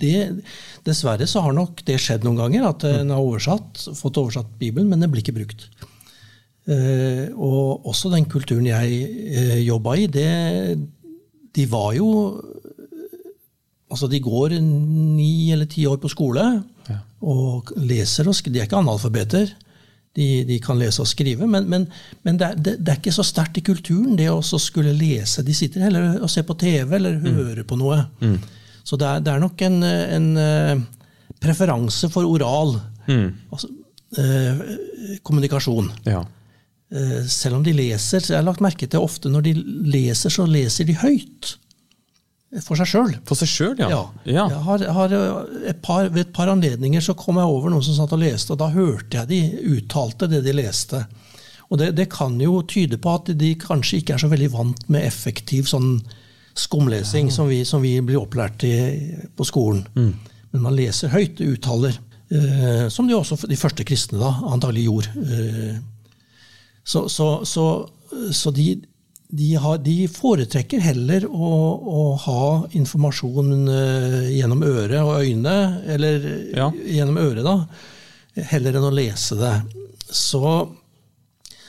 E: det, dessverre så har nok det skjedd noen ganger, at en har oversatt, fått oversatt Bibelen, men den blir ikke brukt. Eh, og også den kulturen jeg eh, jobba i, det, de var jo Altså, de går ni eller ti år på skole og leser og skriver. De er ikke analfabeter. De, de kan lese og skrive, men, men, men det, er, det, det er ikke så sterkt i kulturen, det å skulle lese. De sitter heller og ser på TV eller hører på noe. Så det er, det er nok en, en eh, preferanse for oral altså, eh, kommunikasjon.
D: Ja.
E: Eh, selv om de leser, så jeg har lagt merke til ofte når de leser, så leser de høyt. For seg sjøl.
D: For seg sjøl, ja.
E: Ja.
D: ja.
E: Jeg har, har et par, ved et par anledninger så kom jeg over noen som satt og leste, og da hørte jeg de uttalte det de leste. Og det, det kan jo tyde på at de kanskje ikke er så veldig vant med effektiv sånn skumlesing som, vi, som vi blir opplært i på skolen. Men man leser høyt, uttaler. Eh, som de også de første kristne da antagelig gjorde. Eh, så, så, så, så de, de, har, de foretrekker heller å, å ha informasjon eh, gjennom øret og øynene, eller
D: Ja.
E: gjennom øret, da, heller enn å lese det. Så,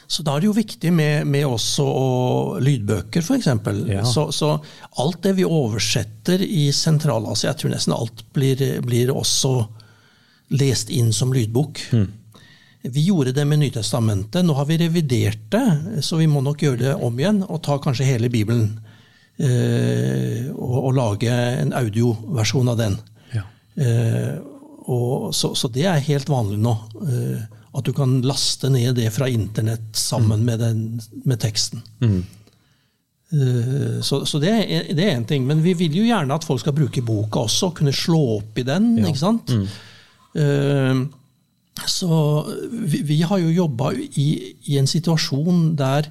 E: så da er det jo viktig med, med også og lydbøker, f.eks.
D: Ja.
E: Så, så alt det vi oversetter i Sentral-Asia, jeg tror nesten alt blir, blir også lest inn som lydbok. Vi gjorde det med Nytestamentet. Nå har vi revidert det, så vi må nok gjøre det om igjen og ta kanskje hele Bibelen eh, og, og lage en audioversjon av den.
D: Ja.
E: Eh, og, så, så det er helt vanlig nå. Eh, at du kan laste ned det fra internett sammen med, den, med teksten. Mm. så så det, er, det en ting. Men vi vil jo gjerne at folk skal bruke boka også, og kunne slå opp i den. ikke sant? Eh, så vi, vi har jo jobba i, i en situasjon der,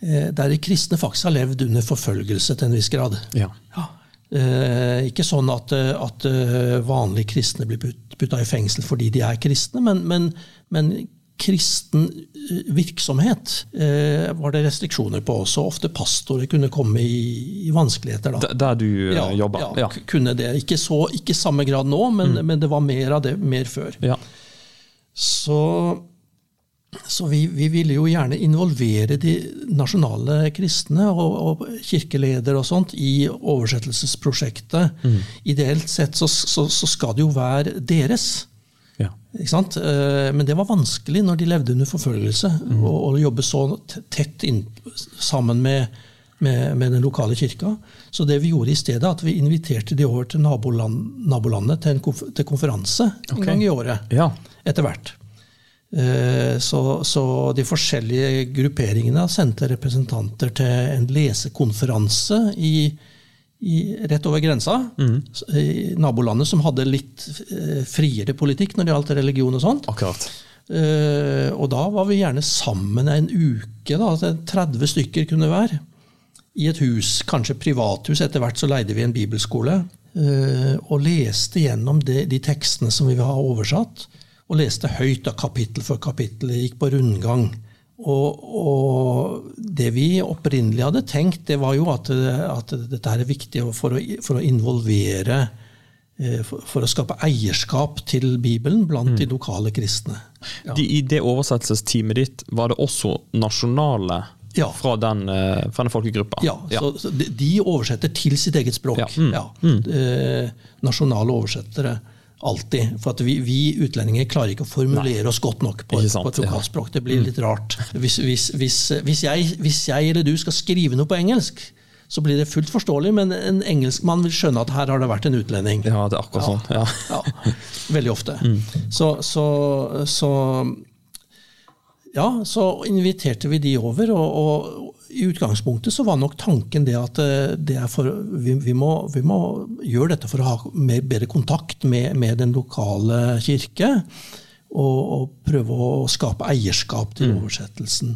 E: eh, der de kristne faktisk har levd under forfølgelse til en viss grad.
D: Ja.
E: Ja. Eh, ikke sånn at, eh, at eh, vanlige kristne blir putta i fengsel fordi de er kristne, men, men, men kristen virksomhet eh, var det restriksjoner på også. Ofte pastorer kunne komme i, i vanskeligheter. da.
D: Der du ja, jobba?
E: Ja, ja, kunne det. Ikke så, ikke samme grad nå, men, men det var mer av det mer før.
D: Ja.
E: Så, så vi, vi ville jo gjerne involvere de nasjonale kristne og, og kirkeledere og sånt i oversettelsesprosjektet. Ideelt sett så, så, så skal det jo være deres.
D: ja.
E: Ikke sant? Eh, Men det var vanskelig når de levde under forfølgelse, å å jobbe så tett inn, sammen med, med, med den lokale kirka. Så det vi gjorde i stedet, at vi inviterte de over til naboland, nabolandet til en konf til konferanse en gang i året.
D: ja.
E: Etter hvert. Eh, Så, så de forskjellige grupperingene sendte representanter til en lesekonferanse i, i, rett over grensa. mm. I nabolandet som hadde litt eh, friere politikk når det gjaldt religion og sånt.
D: Akkurat.
E: Eh, og da var vi gjerne sammen en uke, da, 30 stykker kunne være. I et hus, kanskje privathus. Etter hvert så leide vi en bibelskole. og leste gjennom de, de tekstene som vi vil ha oversatt. Og leste høyt av kapittel for kapittel. Gikk på rundgang. Og, og det vi opprinnelig hadde tenkt, det var jo at, at dette her er viktig for å, for å involvere eh, for, for å skape eierskap til Bibelen blant de lokale kristne. Ja.
D: De, I det oversettelsesteamet ditt var det også nasjonale
E: Ja.
D: fra, den, eh, fra den folkegruppa?
E: Ja, Så, så de, de oversetter til sitt eget språk.
D: Ja, mm,
E: Ja. Eh, nasjonale oversettere. Alltid. For at vi, vi utlendinger klarer ikke å formulere oss godt nok på,
D: sant,
E: på et
D: ja.
E: Det blir litt rart. Hvis, hvis, hvis, hvis, jeg, hvis jeg eller du skal skrive noe på engelsk, så blir det fullt forståelig, men en engelskmann vil skjønne at her har det vært en utlending.
D: Ja, det er akkurat sånn. Ja.
E: Ja, veldig ofte. Så, så, så Ja, så inviterte vi de over, og, og i utgangspunktet så var nok tanken det at eh, det er for, vi, vi, må, vi må gjøre dette for å ha mer, bedre kontakt med, med den lokale kirke, og, og prøve å skape eierskap til oversettelsen.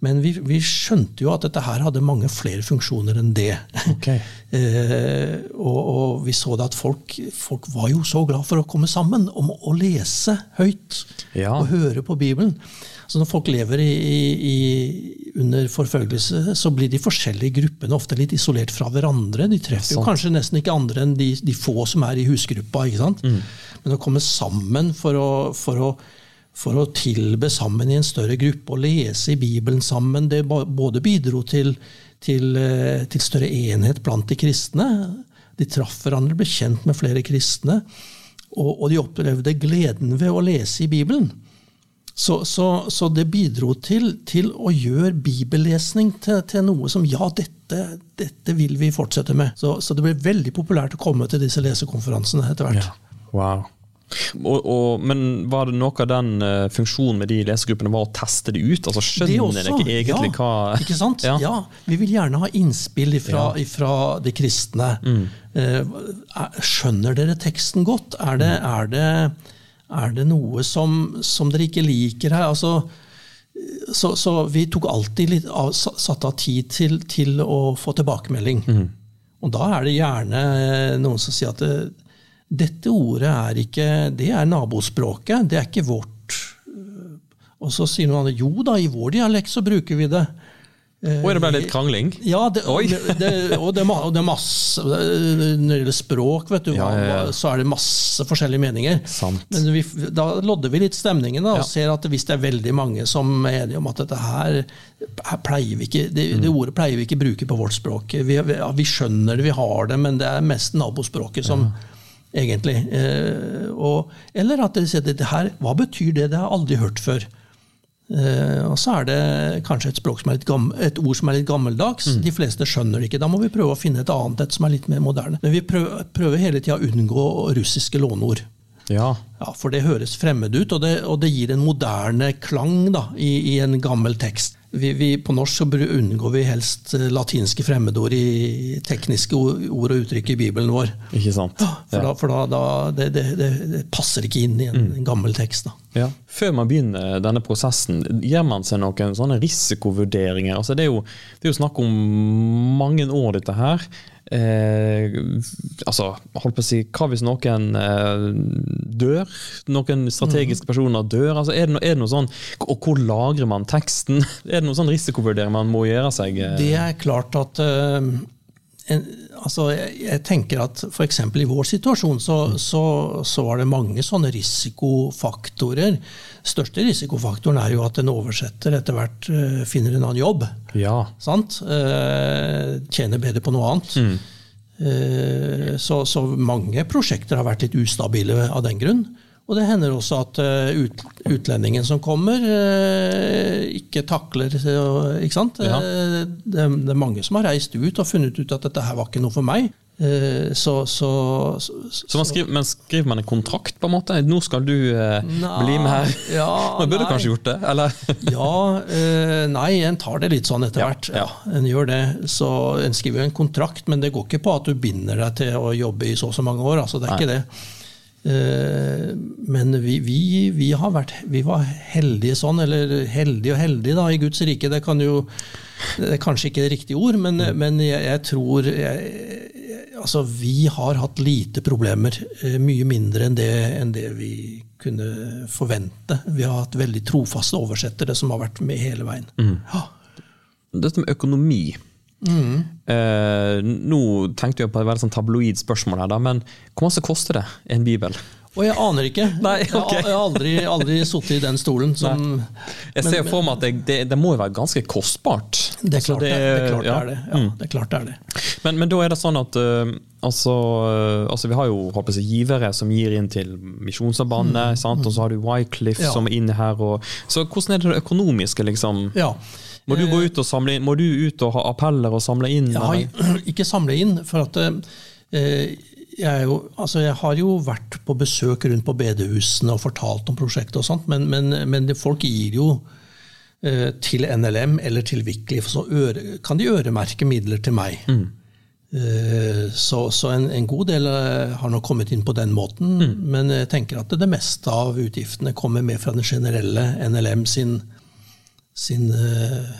E: Men vi, vi skjønte jo at dette her hadde mange flere funksjoner enn det.
D: Okay.
E: Eh, og, og vi så det at folk, folk var jo så glad for å komme sammen om å lese høyt
D: Ja.
E: og høre på Bibelen. Så når folk lever i, i, under forfølgelse, så blir de forskjellige gruppene ofte litt isolert fra hverandre. De treffer jo kanskje nesten ikke andre enn de, de få som er i husgruppa. ikke sant? Men å komme sammen for å, for å for å tilbe sammen i en større gruppe og lese i Bibelen sammen, det både bidro til, til, eh, til større enhet blant de kristne. De traff hverandre, ble kjent med flere kristne, og, og de opplevde gleden ved å lese i Bibelen. Så, så, så det bidro til, til å gjøre bibellesning til, til noe som ja, dette, dette vil vi fortsette med. Så, så det ble veldig populært å komme til disse lesekonferansene etter hvert.
D: Ja. Wow. Og, og, men var det noe av den uh, funksjonen med de lesegruppene var å teste det ut? Altså
E: Det
D: Skjønner
E: også,
D: dere ikke egentlig
E: ja,
D: hva
E: Ikke sant?
D: Ja.
E: Ja. Vi vil gjerne ha innspill ifra,
D: Ja. Mm.
E: ifra de kristne. Mm. Uh, skjønner dere teksten godt? Er det, er det, er det noe som, som dere ikke liker her? Altså, så, så vi tok alltid litt av, satt av tid til, til å få tilbakemelding.
D: Mm.
E: Og da er det gjerne noen som sier at det, dette ordet er ikke Det er nabospråket, det er ikke vårt. Og så sier noen andre jo da, i vår dialekt så bruker vi det. Eh,
D: er det ble litt krangling?
E: Ja, det, det, og, det, og det er masse Når det gjelder språk, vet du,
D: Ja, ja, ja.
E: så er det masse forskjellige meninger.
D: Sant.
E: Men vi, da lodder vi litt stemningen da, og ser at hvis det er veldig mange som er enige om at dette her, her pleier vi ikke, det,
D: Mm.
E: det ordet pleier vi ikke bruke på vårt språk. Vi, vi, vi skjønner det, vi har det, men det er mest nabospråket som egentlig eh, og, Eller at de sier at dette her, hva betyr det? Det har jeg aldri hørt før. Eh, og så er det kanskje et, språk som er litt gammel, et ord som er litt gammeldags.
D: Mm.
E: De fleste skjønner det ikke. Da må vi prøve å finne et annet et som er litt mer moderne. Men vi prøver, prøver hele tida å unngå russiske låneord.
D: Ja.
E: Ja, For det høres fremmed ut, og det, og det gir en moderne klang da, i, i en gammel tekst. Vi, vi, på norsk så unngår vi helst eh, latinske fremmedord i tekniske ord og uttrykk i Bibelen vår.
D: Ikke sant?
E: For, da, for da, da, det, det, det, passer ikke inn i en, en gammel tekst. da.
D: Ja. Før man begynner denne prosessen, gir man seg noen sånne risikovurderinger? Altså det, er jo, det er jo snakk om mange år, dette her. Eh, altså, holdt på å si, Hva hvis noen eh, dør? Noen strategiske personer dør? Altså, er, det no, er det noe sånn, Og hvor lagrer man teksten? Er det noen sånn risikovurdering man må gjøre seg? Eh?
E: Det er klart at uh, en, altså jeg, jeg, tenker at f.eks. i vår situasjon så, så, så, var det mange sånne risikofaktorer. Største risikofaktoren er jo at en oversetter etter hvert uh, finner en annen jobb.
D: Ja.
E: Sant? Uh, tjener bedre på noe annet.
D: Mm.
E: Uh, så, så, mange prosjekter har vært litt ustabile av den grunn. Og det hender også at ut, utlendingen som kommer, ikke takler ikke sant?
D: Ja.
E: Det, det, er mange som har reist ut og funnet ut at dette her var ikke noe for meg. Så, så, så,
D: så man skriver, men skriver man en kontrakt, på en måte? Nå skal du eh, bli med her?
E: Ja,
D: man burde
E: nei.
D: kanskje gjort det? eller?
E: ja, eh, nei, en tar det litt sånn etter hvert.
D: ja.
E: en gjør det. Så En skriver en kontrakt, men det går ikke på at du binder deg til å jobbe i så og så mange år. altså Det er
D: Nei.
E: ikke det. Eh, Men vi, vi, vi, har vært, vi var heldige sånn, eller heldige og heldige da, i Guds rike. Det, kan jo, det er kanskje ikke det riktige ord, men, men jeg, jeg tror jeg, altså, Vi har hatt lite problemer. eh, Mye mindre enn det, enn det vi kunne forvente. Vi har hatt veldig trofaste oversettere som har vært med hele veien. Ja.
D: Dette med økonomi.
E: Mm.
D: Eh, nå tenkte jeg på et veldig sånn tabloid spørsmål her, da, men hvor mye koster det en bibel?
E: Og jeg aner ikke.
D: Nei,
E: har- Jeg har aldri, aldri sittet i den stolen. Som,
D: Jeg ser for meg at det, det, det må jo være ganske kostbart.
E: det er klart det, er det det. Ja, det klart det det.
D: Men, men da er det sånn at uh, altså, øh, altså Vi har jo håper jeg, givere som gir inn til Misjonssambandet, mm. og så har du Wycliffe
E: Mm. Ja.
D: som er inne her. Og, så hvordan er det det økonomiske? liksom?
E: Ja.
D: Må du gå ut og samle inn, må du ut og ha appeller og samle inn?
E: Ja, ikke samle inn, for at eh, jeg, jo, altså jeg har jo vært på besøk rundt på bedehusene og fortalt om prosjektet, og sånt, men, men, men folk gir jo eh, til NLM eller til Wycliffe, så øre, kan de øremerke midler til meg. Eh, Så, så en, en god del eh, har nok kommet inn på den måten, men jeg tenker at det meste av utgiftene kommer med fra den generelle NLM sin, sin, eh,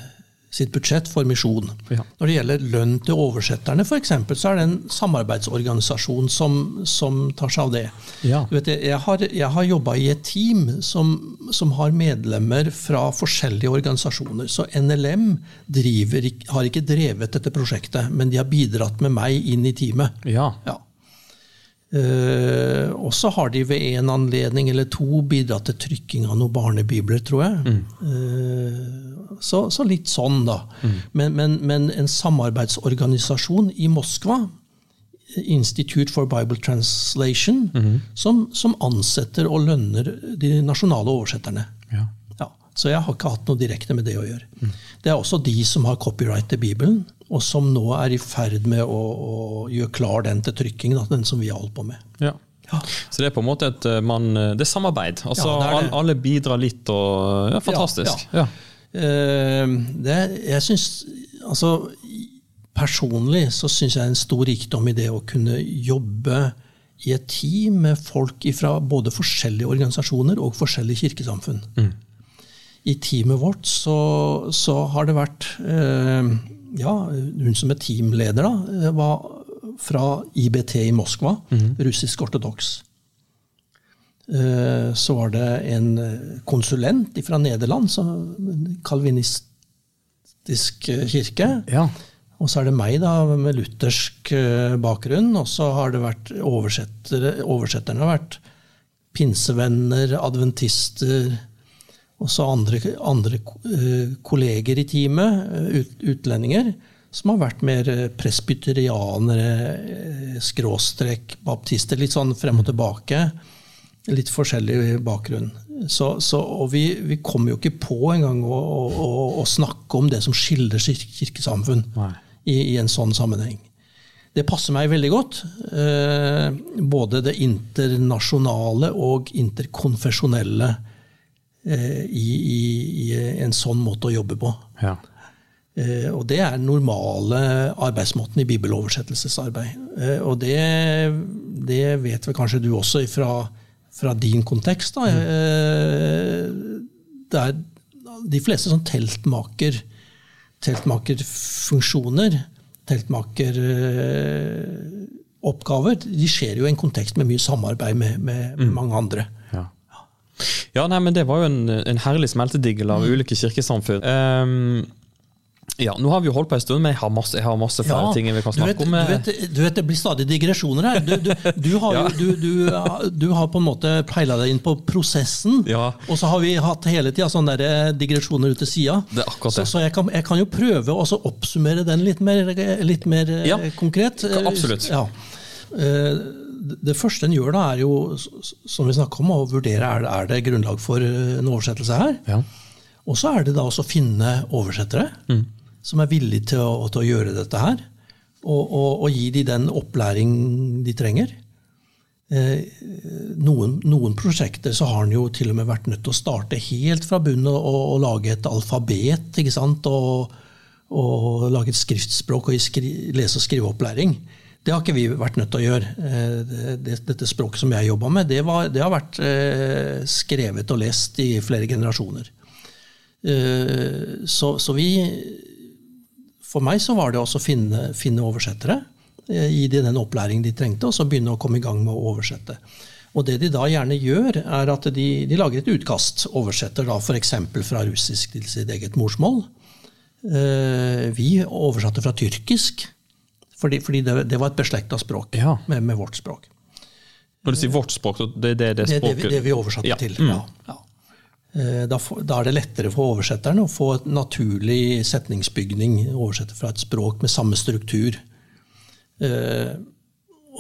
E: sitt budsjett for misjon.
D: Ja.
E: Når det gjelder lønn til oversetterne, for eksempel, så er det en samarbeidsorganisasjon som, som tar seg av det.
D: Ja.
E: Du vet, jeg har, jeg har jobba i et team som, som har medlemmer fra forskjellige organisasjoner. Så NLM driver, har ikke drevet dette prosjektet, men de har bidratt med meg inn i teamet.
D: Ja.
E: Ja. Eh, og så har de ved en anledning eller to bidratt til trykking av noen barnebibler, tror jeg. Eh, så, så litt sånn, da. Men, men, men en samarbeidsorganisasjon i Moskva, Institute for Bible Translation, som, som ansetter og lønner de nasjonale oversetterne.
D: Ja.
E: Ja, så jeg har ikke hatt noe direkte med det å gjøre. Det er også de som har copyright til Bibelen, og som nå er i ferd med å, å gjøre klar den til trykking, da, den som vi har holdt på med.
D: Ja. Så det er på en måte et øh, man, Det er samarbeid. Altså,
E: Ja, det er det.
D: Alle, bidrar litt og Ja, fantastisk.
E: Ja,
D: Ja.
E: Eh, det, jeg synes, altså, Personlig så syns jeg det er en stor rikdom i det å kunne jobbe i et team med folk fra både forskjellige organisasjoner og forskjellige kirkesamfunn. I teamet vårt så, så har det vært eh, Ja, hun som er teamleder, da, eh, var fra IBT i Moskva, russisk ortodoks. Eh, Så var det en eh, konsulent fra Nederland, kalvinistisk kirke.
D: Ja.
E: Og så er det meg da, med luthersk bakgrunn. Og så har det vært oversetter, oversetterne har vært pinsevenner, adventister, og så andre, andre eh, kolleger i teamet, eh, utlendinger, som har vært mer eh, presbyterianere, skråstrek, baptister, litt sånn frem og tilbake. Litt forskjellig bakgrunn. Så, så, og vi, vi kommer jo ikke på engang å, å, å, snakke om det som skiller kirkesamfunn i, i en sånn sammenheng. Det passer meg veldig godt. Eh, både det internasjonale og interkonfesjonelle i, i, i en sånn måte å jobbe på.
D: Ja.
E: Eh, og det er den normale arbeidsmåten i bibeloversettelsesarbeid. Eh, og det, det vet vel kanskje du også fra fra din kontekst. Da. Eh, Det er de fleste sånn teltmaker, teltmakerfunksjoner, teltmakeroppgaver, de skjer jo i en kontekst med mye samarbeid med, med mange andre.
D: Ja. ja, nei, men det var jo en, en herlig smeltedigel av ulike kirkesamfunn. Um, ja, nå har vi jo holdt på en stund, men jeg har masse, jeg har masse flere ting vi kan snakke om.
E: Du vet, du vet, det blir stadig digresjoner her. Du, du, du, har, jo, du, du, du har på en måte peila deg inn på prosessen,
D: Ja.
E: og så har vi hatt hele tida sånne der eh, digresjoner ut til sida. Så, så jeg, kan, jeg kan jo prøve å oppsummere den litt mer, litt mer eh,
D: Ja,
E: konkret.
D: absolutt.
E: Ja. Eh, Det første en gjør da, er jo, som vi snakka om, å vurdere er det, er det grunnlag for eh, en oversettelse her.
D: Ja.
E: Og så er det da også å finne oversettere som er villige til å, til å gjøre dette her. Og, og, og gi de den opplæring de trenger. Eh, noen, noen prosjekter så har en jo til og med vært nødt til å starte helt fra bunnen og, og, lage et alfabet. ikke sant? Og, og lage et skriftspråk og skri, lese- og skriveopplæring. Det har ikke vi vært nødt til å gjøre. Eh, det, det, dette språket som jeg jobba med, det, var, det har vært eh, skrevet og lest i flere generasjoner. Eh, så, så vi For meg så var det også å finne, finne oversettere. Gi dem den opplæringen de trengte, og så begynne å komme i gang med å oversette. Og det de da gjerne gjør, er at de, de lager et utkast. Oversetter da f.eks. fra russisk til sitt eget morsmål. Vi oversatte fra tyrkisk, fordi, fordi det, det var et beslekta språk
D: Ja.
E: med, med vårt språk.
D: Når du sier vårt språk, så det, det er det
E: Det er det vi, det vi oversatte
D: Ja.
E: til.
D: Mm.
E: Ja, ja. Eh, Da, da er det lettere for oversetteren å få et naturlig setningsbygning. Oversette fra et språk med samme struktur. Eh,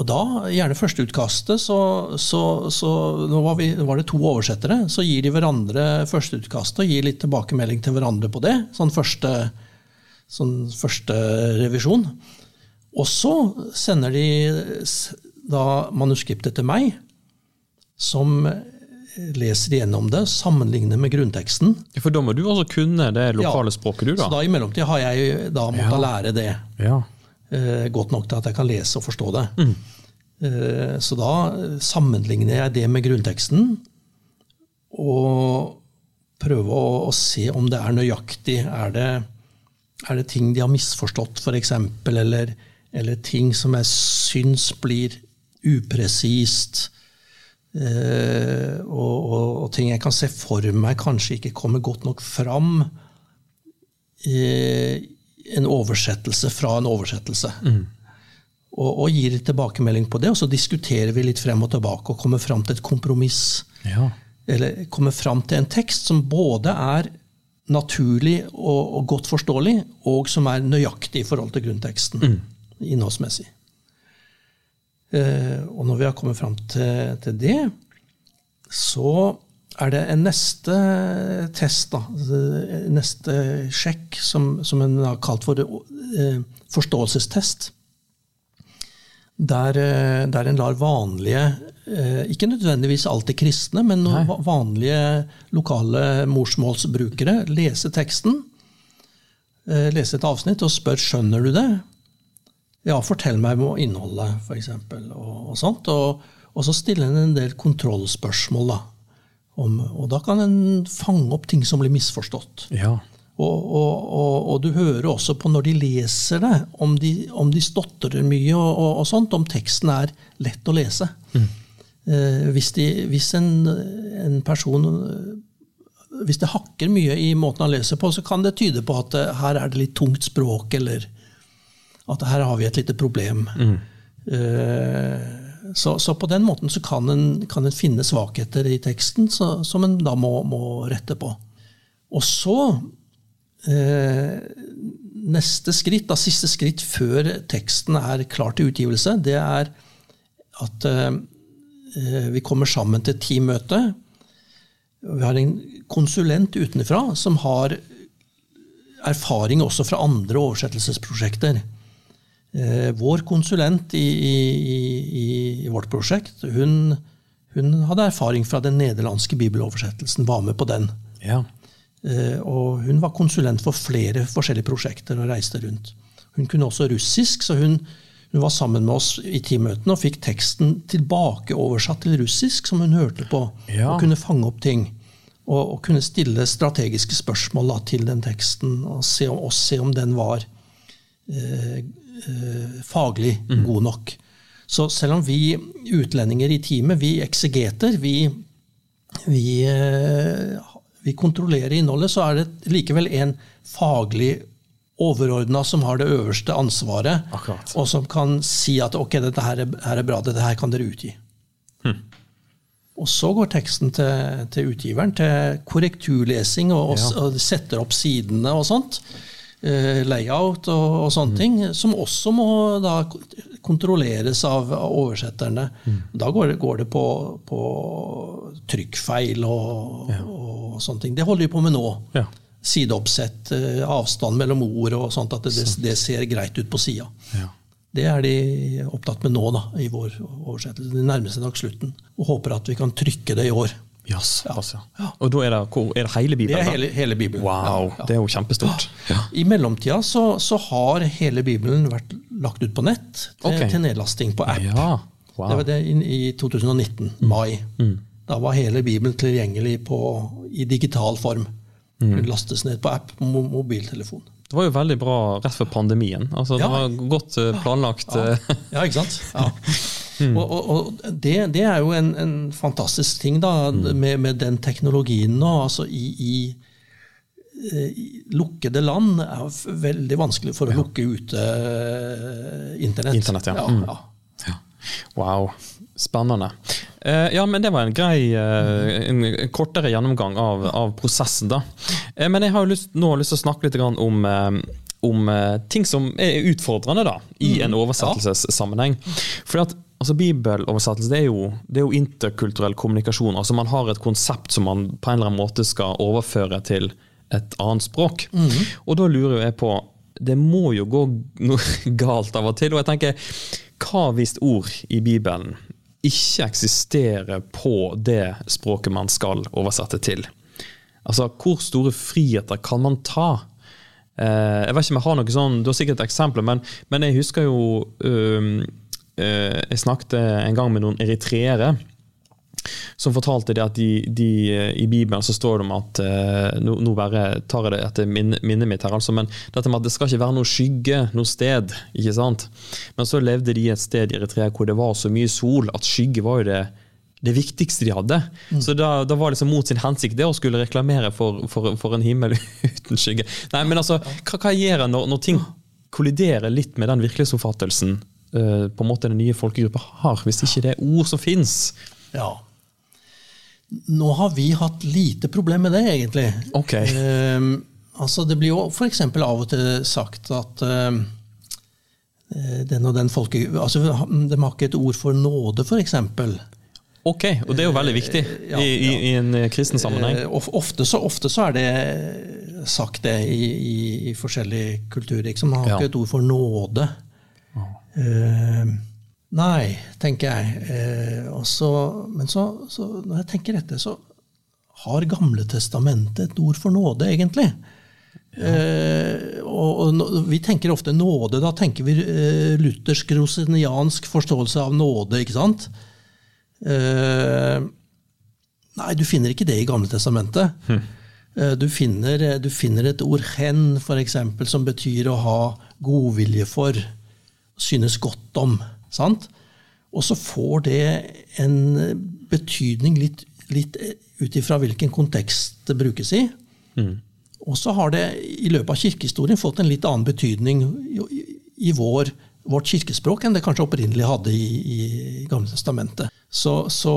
E: Og da, gjerne førsteutkastet, så, så, så nå var, vi, var det to oversettere. Så gir de hverandre førsteutkastet og gir litt tilbakemelding til hverandre på det. Sånn første, sånn første revisjon. Og så sender de da manuskriptet til meg, som leser igjennom det, sammenligner med grunnteksten.
D: For da må du også kunne det lokale
E: Ja.
D: språket, du, da?
E: Så da i mellomtida har jeg da måttet
D: Ja.
E: lære det
D: Ja.
E: eh, godt nok til at jeg kan lese og forstå det.
D: Mm.
E: Eh, så da sammenligner jeg det med grunnteksten, og prøver å, å se om det er nøyaktig. Er det, er det ting de har misforstått, f.eks., eller, eller ting som jeg syns blir upresist? Eh, og, og, og ting jeg kan se for meg kanskje ikke kommer godt nok fram i en oversettelse fra en oversettelse. Og, og gir tilbakemelding på det, og så diskuterer vi litt frem og tilbake og kommer fram til et kompromiss.
D: ja.
E: Eller kommer fram til en tekst som både er naturlig og, og godt forståelig, og som er nøyaktig i forhold til grunnteksten innholdsmessig. Eh, og når vi har kommet fram til, til det, så er det en neste test, da, eh, neste sjekk, som, som en har kalt for eh, forståelsestest. Der, eh, der en lar vanlige, ikke nødvendigvis alltid kristne, men noen vanlige lokale morsmålsbrukere lese teksten, eh, lese et avsnitt og spør skjønner du det. Ja, fortell meg om innholdet, f.eks. Og, og sånt. Og, og så stiller en en del kontrollspørsmål. Da. Om, og da kan en fange opp ting som blir misforstått.
D: ja.
E: Og, og, og, og du hører også på når de leser det, om de, om de stotrer mye og, sånt, om teksten er lett å lese. Eh, hvis, de, hvis en, en person Hvis det hakker mye i måten han leser på, så kan det tyde på at eh, her er det litt tungt språk, eller at her har vi et lite problem. Mm. så, så på den måten så kan en, kan en finne svakheter i teksten så, som en da må, må rette på. Og så eh, Neste skritt, da siste skritt før teksten er klar til utgivelse, det er at eh, eh, vi kommer sammen til teammøte. Vi har en konsulent utenfra som har erfaring også fra andre oversettelsesprosjekter. Eh, vår konsulent i, i, i, i vårt prosjekt hun, hun hadde erfaring fra den nederlandske bibeloversettelsen, var med på den.
D: ja.
E: Eh, og hun var konsulent for flere forskjellige prosjekter og reiste rundt. Hun kunne også russisk, så hun, Hun var sammen med oss i teammøtene og fikk teksten tilbakeoversatt til russisk, som hun hørte på,
D: Ja.
E: og kunne fange opp ting. Og, og kunne stille strategiske spørsmål da, til den teksten, og se, og se om den var eh, eh, faglig god nok. Så selv om vi utlendinger i teamet, vi eksegeter, vi, vi, eh, vi kontrollerer innholdet, så er det likevel en faglig overordna som har det øverste ansvaret,
D: Akkurat.
E: og som kan si at ok, dette her er, her er bra, dette her kan dere utgi. Og så går teksten til, til utgiveren til korrekturlesing og, og, og setter opp sidene og sånt. Eh, layout og, og sånne ting, som også må da kontrolleres av av oversetterne. Da går det, går det på, på trykkfeil og, og sånne ting. Det holder vi på med nå.
D: Ja.
E: Sideoppsett, eh, avstand mellom ord og sånt, at det, det ser greit ut på sida.
D: Ja.
E: Det er de opptatt med nå, da, i vår oversettelse. De nærmer seg nok slutten. Og håper at vi kan trykke det i år.
D: Yes, altså. Og da er det, hvor, er det hele
E: Det er hele, hele Bibelen.
D: Wow,
E: Ja, ja.
D: det er jo kjempestort. Ja.
E: I mellomtida så, så har hele Bibelen vært lagt ut på nett til,
D: okay.
E: til nedlasting på app.
D: Ja, wow.
E: Det var det i, i 2019, mai. Da var hele Bibelen tilgjengelig på, i digital form. Kunne lastes ned på app på mobiltelefon.
D: Det var jo veldig bra rett før pandemien. Altså, Det var godt eh, planlagt.
E: Ja,
D: eh,
E: ja ikke sant? Ja. Og, og, og det, det er jo en, en fantastisk ting da, med, med den teknologien nå. altså i, i, eh, i lukkede land er veldig vanskelig for å lukke ute eh, internett.
D: Internett, ja.
E: ja,
D: Mm.
E: ja.
D: Ja. Wow, spennende. Eh, ja, men det var en grei, eh, en kortere gjennomgang av, av prosessen, da. Eh, men jeg har lyst, nå lyst til å snakke litt grann om, eh, om ting som er utfordrende da, i en oversettelsessammenheng. Fordi at altså, Bibeloversettelse det er, jo, det er jo interkulturell kommunikasjon. altså Man har et konsept som man på en eller annen måte skal overføre til et annet språk. Og da lurer jeg på det må jo gå noe galt av og til. Og jeg tenker, hva hvis ord i Bibelen ikke eksisterer på det språket man skal oversette til? Altså, hvor store friheter kan man ta? Eh, jeg vet ikke om jeg har noe sånn, Du har sikkert eksempler, men, men jeg husker jo øh, Jeg snakket en gang med noen eritreere som fortalte det at de, de, i Bibelen så står det om at eh, nå, nå bare tar jeg det etter minne- minnet mitt her, altså, men dette med at det skal ikke være noe skygge noe sted. ikke sant? Men så levde de et sted i Eritrea hvor det var så mye sol at skygge var jo det, det viktigste de hadde. Så da, da var det liksom mot sin hensikt det å skulle reklamere for, for, for en himmel uten skygge. Nei, men altså, hva, hva gjør en når, når ting kolliderer litt med den virkelighetsoppfattelsen eh, på en måte den nye folkegruppa har, hvis ikke det er ord som fins?
E: Ja. Nå har vi hatt lite problem med det, egentlig.
D: Ok.
E: Ehm, altså det blir jo f.eks. av og til sagt at eh, den og den folke... Altså, de har ikke et ord for nåde, f.eks.
D: Ok, og det er jo veldig viktig
E: ja,
D: i, i, i en kristen sammenheng.
E: Ofte så, ofte så er det sagt det i, i, forskjellige kulturer. Ikke? Man har
D: Ja.
E: ikke et ord for nåde. Eh, nei, tenker jeg. Uh, så, men så, så når jeg tenker dette, så har Gamle testamentet et ord for nåde, egentlig. Eh, og, og Vi tenker ofte nåde. Da tenker vi luthersk rosiniansk forståelse av nåde. ikke sant? Nei, du finner ikke det i Gamle testamentet. Eh, Du finner, du finner et ord 'hen', eksempel, som betyr å ha godvilje for, synes godt om. sant? Og så får det en betydning litt, litt ut ifra hvilken kontekst det brukes i. Og så har det i løpet av kirkehistorien fått en litt annen betydning i, i vår, vårt kirkespråk enn det kanskje opprinnelig hadde i, i Gamle testamentet. Så, så,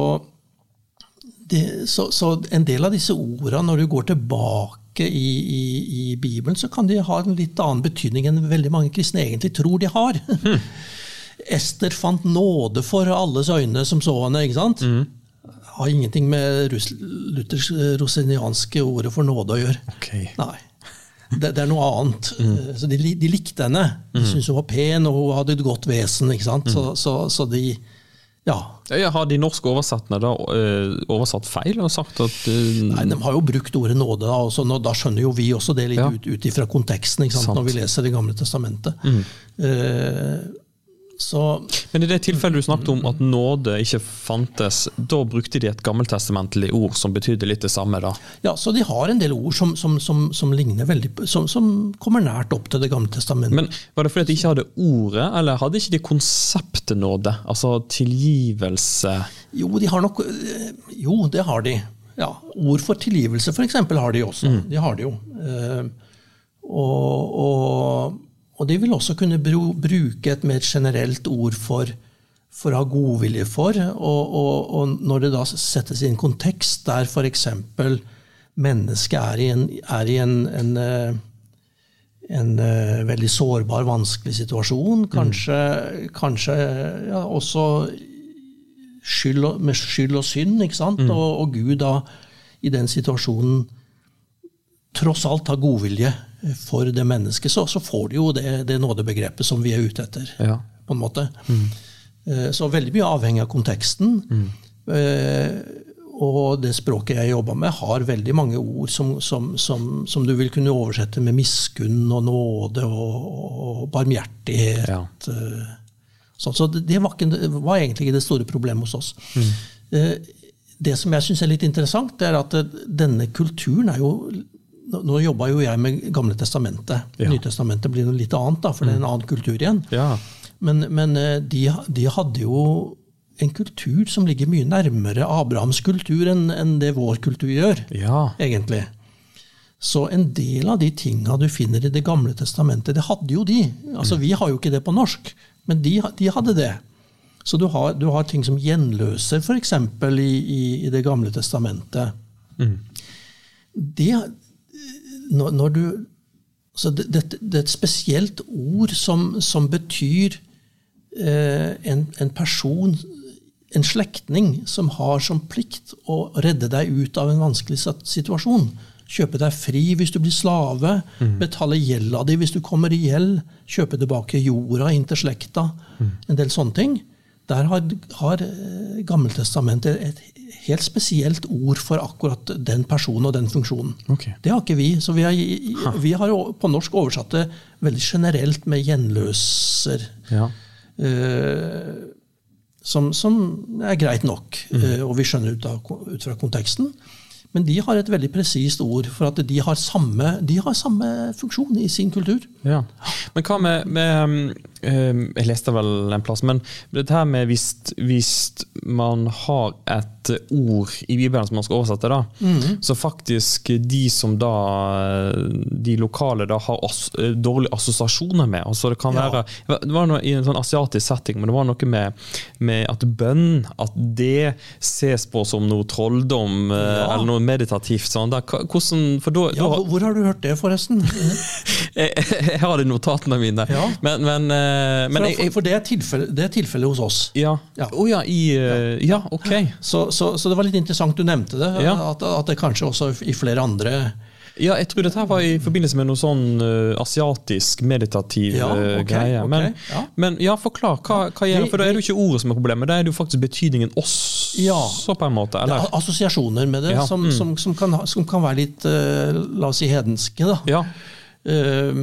E: det, så, så en del av disse orda, når du går tilbake i, i, i Bibelen, så kan de ha en litt annen betydning enn veldig mange kristne egentlig tror de har. Ester fant nåde for alles øyne som så henne. ikke sant? Har ingenting med Luthers eh, rosenianske ordet for nåde å gjøre.
D: Okay.
E: Nei. Det, det er noe annet. Mm. Så de, de likte henne. De syntes hun var pen, og hun hadde et godt vesen. ikke sant? Så, så, så de Ja.
D: Ja, har de norske oversettene da eh, oversatt feil og sagt at eh,
E: Nei, De har jo brukt ordet nåde, da, og nå, da skjønner jo vi også det litt
D: Ja.
E: ut, ut ifra konteksten når vi leser Det gamle testamentet. Eh, Så
D: Men i det tilfellet du snakket om at nåde ikke fantes, da brukte de et gammeltestamentlig ord som betydde litt det samme, da?
E: Ja, så de har en del ord som, som, som, som ligner veldig som, som kommer nært opp til Det gamle testamentet.
D: Men Var det fordi de ikke hadde ordet, eller hadde ikke de konseptet nåde? Altså tilgivelse?
E: Jo, de har nok eh, Jo, det har de. Ja, Ord for tilgivelse, f.eks., har de også. De har de jo. Eh, og, og, og de vil også kunne bru, bruke et mer generelt ord for, for å ha godvilje for. Og, og, og når det da settes i en kontekst der f.eks. mennesket er i en, er i en, en eh, en eh, veldig sårbar, vanskelig situasjon. Kanskje, kanskje ja, også skyld og, med skyld og synd, ikke sant? Og, og Gud da i den situasjonen tross alt har godvilje for det mennesket, så, så får du jo det, det nådebegrepet som vi er ute etter.
D: Ja.
E: på en måte. Mm. Så veldig mye avhengig av konteksten. Mm. Og det språket jeg jobber med, har veldig mange ord som, som, som, som du vil kunne oversette med miskunn og nåde og, og barmhjertighet.
D: Ja.
E: eh, Sånn, så det, var ikke, det var egentlig ikke det store problemet hos oss. Mm. Det som jeg syns er litt interessant, det er at eh, denne kulturen er jo Nå jobba jo jeg med Gamle testamentet.
D: Ja.
E: Nytestamentet blir noe litt annet, da, for det er en annen kultur igjen.
D: Ja.
E: Men, men eh, de, de hadde jo en kultur som ligger mye nærmere Abrahams kultur enn enn det vår kultur gjør,
D: ja.
E: egentlig. Så en del av de tinga du finner i Det gamle testamentet, det hadde jo de. Altså, Vi har jo ikke det på norsk, men de, de hadde det. Så du har, du har ting som gjenløser, f.eks. I, i, i Det gamle testamentet. Det, når, når du så det, det, det er et spesielt ord som, som betyr eh, en, en person, en slektning, som har som plikt å redde deg ut av en vanskelig situasjon. Kjøpe deg fri hvis du blir slave, betale gjelda di hvis du kommer i gjeld, kjøpe tilbake jorda inn til slekta. En del sånne ting. Der har, har eh, Gammeltestamentet et helt spesielt ord for akkurat den personen og den funksjonen.
D: Okay.
E: Det har ikke vi. Så vi har, vi har jo på norsk oversatt det veldig generelt med gjenløser.
D: Ja.
E: Uh, som, som er greit nok, eh, og vi skjønner ut, av, ut fra konteksten. Men de har et veldig presist ord for at de har samme, de har samme funksjon i sin kultur.
D: Ja. Men hva med, med um, Jeg leste vel en plass, men dette her med hvis, hvis man har et ord i Bibelen som man skal oversette, da, så faktisk de som da De lokale da har as, dårlige assosiasjoner med. altså Det kan
E: Ja.
D: være Det var noe i en sånn asiatisk setting, men det var noe med, med at bønn at det ses på som noe trolldom eh,
E: Ja.
D: eller noe meditativt. Sånn. Da, hvordan, for da,
E: Ja,
D: da,
E: hvor, hvor har du hørt det, forresten?
D: jeg, jeg har det i notatene mine.
E: Ja.
D: Men, men, eh, men
E: For, for, for det er tilfellet det er tilfellet hos oss.
D: ja.
E: Ja.
D: Oh, ja, i eh, Ja, ok.
E: Så, så, så det var litt interessant du nevnte det. At, at det kanskje også i flere andre
D: Ja, jeg tror dette her var i forbindelse med noe sånn uh, asiatisk meditativ
E: Ja, okay,
D: greie.
E: Men,
D: Men
E: ja.
D: men ja, forklar. Hva, hva gjør
E: Vi-
D: For da er det jo ikke ordet som er problemet, da er det jo faktisk betydningen også,
E: Ja.
D: på en måte.
E: det er assosiasjoner med det som,
D: mm.
E: som, som, kan, som kan være litt uh, la oss si hedenske. Da.
D: Ja.
E: Eh,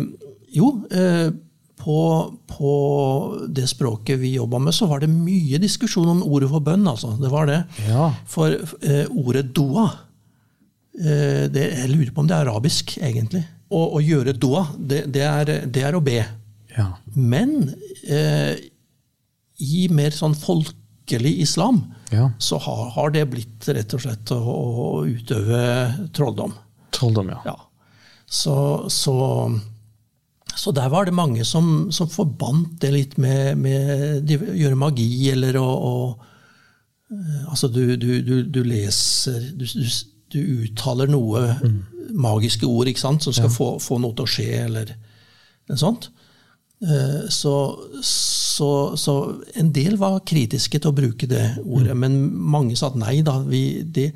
E: jo, eh, på, på det språket vi jobba med, så var det mye diskusjon om ordet for bønn. Altså. Det var det.
D: Ja.
E: For eh, ordet doa eh, det, Jeg lurer på om det er arabisk, egentlig. Å, å gjøre doa, det, det, er, det er å be.
D: ja.
E: Men eh, i mer sånn folkelig islam
D: Ja.
E: så har, har det blitt rett og slett å, å utøve trolldom.
D: Trolldom, ja.
E: Ja. Så, så, så der var det mange som, som forbandt det litt med, med de, gjøre magi, eller å, å eh, Altså, du, du, du, du leser du, du, du uttaler noe magiske ord ikke sant, som skal få, få noe til å skje, eller noe sånt. Eh, Så, så, så en del var kritiske til å bruke det ordet, men mange sa at nei da. Vi, det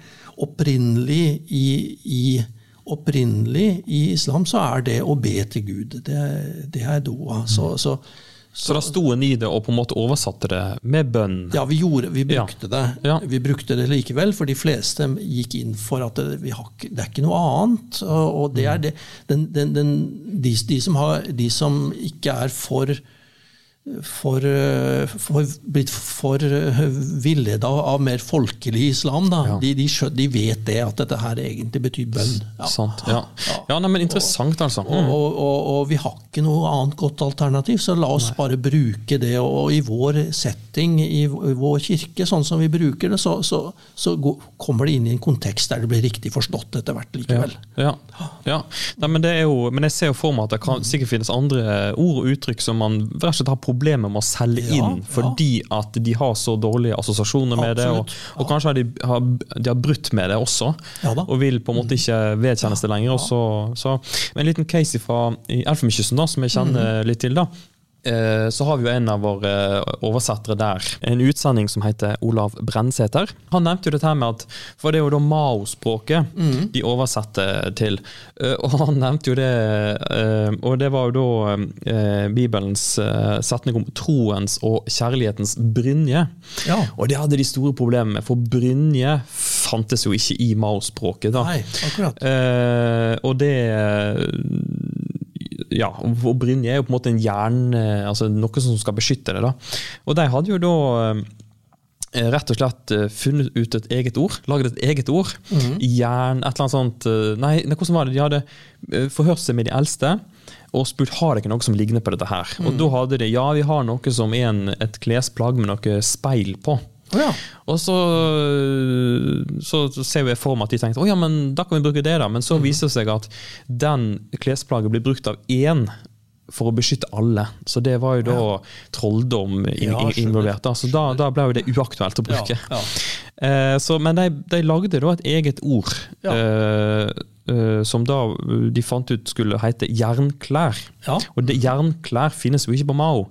E: opprinnelig i, i Opprinnelig i islam så er det å be til Gud. Det, det er doa. Så, så,
D: Så da sto en i det og på en måte oversatte det med bønn.
E: ja, vi, gjorde, vi
D: Ja.
E: brukte det.
D: Ja.
E: Vi brukte det likevel, for de fleste gikk inn for at det, vi har, det er ikke noe annet. Og, og det er det, den, den, den, de, de, som har, de som ikke er for for, eh, for, blitt for eh, villeda av mer folkelig islam. Da.
D: Ja.
E: De, de, de vet det, at dette her egentlig betyr bønn. Ja.
D: Sant. Ja, ja nei, men interessant, altså.
E: Og,
D: Mm.
E: og, og, og vi har ikke noe annet godt alternativ, så la oss bare bruke det. Og i vår setting, i vår kirke, sånn som vi bruker det, så, så, så kommer det inn i en kontekst der det blir riktig forstått etter hvert likevel.
D: Ja. ja. Nei, men, det er jo, men jeg ser jo for meg at det kan sikkert finnes andre ord og uttrykk som man rett og slett har problemer med å selge
E: Ja,
D: inn,
E: ja.
D: fordi at de har så dårlige assosiasjoner med det. Og,
E: Absolutt,
D: og kanskje har de, har, de har brutt med det også,
E: Ja
D: og vil på en måte ikke vedkjennes det lenger. Så, så, en liten case fra Elfenbenskysten som jeg kjenner
E: Mhm.
D: litt til. da. Eh, Så har vi jo en av våre oversettere der, en utsending som heter Olav Brennsæter. Han nevnte jo dette her med at For det er jo da Mao-språket
E: mm.
D: de oversetter til. Eh, Og han nevnte jo det eh, Og det var jo da eh, Bibelens eh, setning om troens og kjærlighetens brynje.
E: Ja.
D: Og det hadde de store problemer med, for brynje fantes jo ikke i Mao-språket. da.
E: Nei, akkurat.
D: Eh, og det Ja, og brynje er jo på en måte en jern... eh, Altså noe som skal beskytte det. da. Og de hadde jo da eh, rett og slett eh, funnet ut et eget ord. Laget et eget ord. Jern, et eller annet sånt Nei, hvordan var det? De hadde forhørt seg med de eldste. Og spurt har dere noe som ligner på dette her. Og da hadde de ja, vi har noe som er en, et klesplagg med noe speil på.
E: Ja.
D: Og så, så, så ser jeg for meg at de tenkte oh, ja, men da kan vi bruke det, da. Men
E: Mhm.
D: så viser det seg at den klesplagget blir brukt av én for å beskytte alle. Så det var jo da trolldom
E: Ja,
D: in, involvert. Da. Så da, da ble jo det uaktuelt å bruke.
E: Ja, ja.
D: Eh, så, men de, de lagde da et eget ord eh, som da eh, de fant ut skulle hete jernklær.
E: Ja.
D: Og det, jernklær finnes jo ikke på Mao,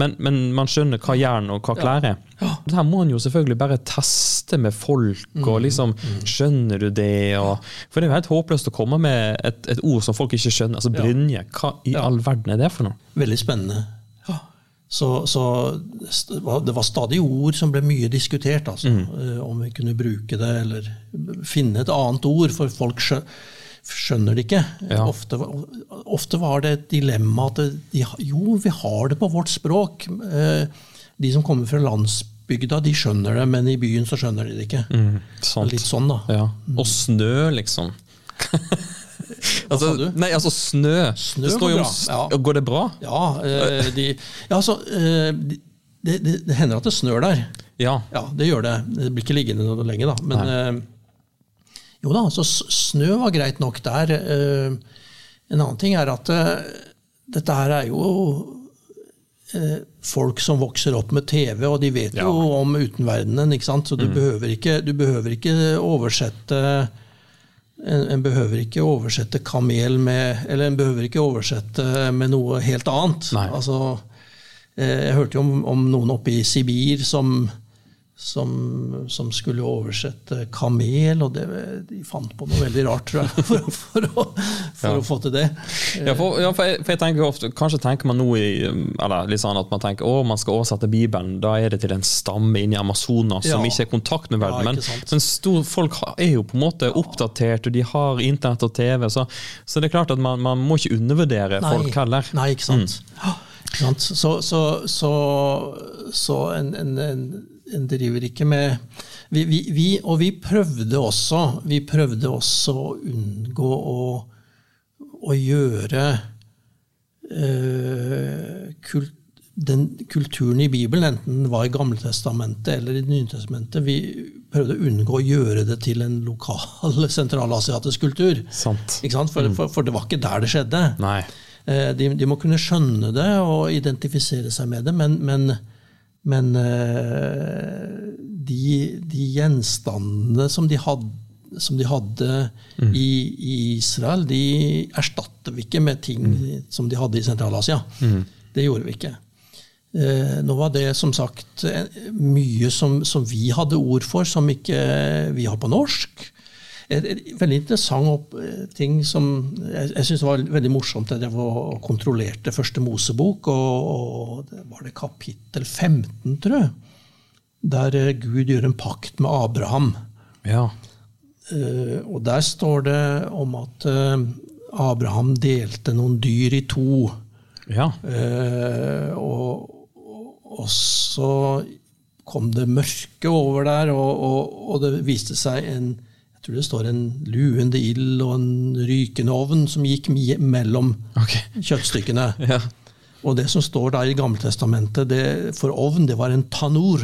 D: men, men man skjønner hva jern og hva klær er. Ja. her må en jo selvfølgelig bare teste med folk,
E: Mm.
D: og liksom Skjønner du det? Og, for det er jo helt håpløst å komme med et, et ord som folk ikke skjønner. Altså brynje. Hva i
E: Ja.
D: all verden er det for noe?
E: Veldig spennende. Så, så det var stadig ord som ble mye diskutert, altså, mm. om vi kunne bruke det eller finne et annet ord, for folk skjø skjønner det ikke.
D: Ja.
E: Ofte, ofte var det et dilemma at de, jo, vi har det på vårt språk. Eh, De som kommer fra landsbygda, de skjønner det, men i byen så skjønner de det ikke.
D: Sant.
E: Litt sånn, da.
D: Ja. Og snø, liksom. altså, nei, altså snø.
E: Snø
D: det står jo om
E: ja.
D: Går det bra?
E: Ja, eh, de, ja altså eh, de, det, det, det hender at det snør der.
D: Ja.
E: Ja, det gjør det. Det blir ikke liggende noe lenge, da. Men jo da, så snø var greit nok der. Eh, en annen ting er at eh, dette her er jo eh, folk som vokser opp med TV, og de vet jo om utenverdenen. ikke sant? Så du, behøver, ikke, du behøver ikke oversette en, behøver ikke oversette kamel med Eller en behøver ikke oversette med noe helt annet.
D: Nei.
E: Altså, jeg hørte jo om, om noen oppe i Sibir som, som, som skulle oversette kamel, og det, de fant på noe veldig rart, tror jeg, for, for, å, for å få til det.
D: Ja, for, ja, for, jeg, for jeg tenker ofte, Kanskje tenker man nå i eller litt sånn at man tenker å, man skal oversette Bibelen. Da er det til en stamme inne i Amazonas som
E: Ja.
D: ikke er i kontakt med verden.
E: Ja,
D: men men stor, folk er jo på en måte oppdatert, og de har internett og TV. Så, så det er klart at man, man må ikke undervurdere folk heller.
E: Nei, ikke sant. Ja, sant? Så, så, så, en, en, en driver ikke med vi, vi, vi, Og vi prøvde også vi prøvde også å unngå å, å gjøre eh, kult, den kulturen i Bibelen, enten den var i Gamletestamentet eller i Nytestamentet, vi prøvde å unngå å gjøre det til en lokal sentralasiatisk kultur.
D: Sant.
E: Ikke sant? For, for, for det var ikke der det skjedde. Eh, De, de må kunne skjønne det og identifisere seg med det, men, men, men eh, de, de gjenstandene som de hadde, som de hadde i, i Israel, de erstatter vi ikke med ting som de hadde i Sentral-Asia. Det gjorde vi ikke. Eh, Nå var det som sagt mye som, som vi hadde ord for, som ikke vi har på norsk. Et, et veldig interessant opp, eh, ting som jeg, jeg synes var veldig morsomt. Jeg drev og og kontrollerte første Mosebok, og, og det var det kapittel 15, tror jeg. Der eh, Gud gjør en pakt med Abraham.
D: Ja.
E: Uh, og der står det om at uh, Abraham delte noen dyr i to.
D: Ja.
E: Uh, og, og så kom det mørke over der, og, og, og det viste seg en tror det står en luende ild og en rykende ovn som gikk mellom
D: okay.
E: kjøttstykkene.
D: Ja.
E: Og det som står da i Gammeltestamentet det, for ovn, det var en tanur.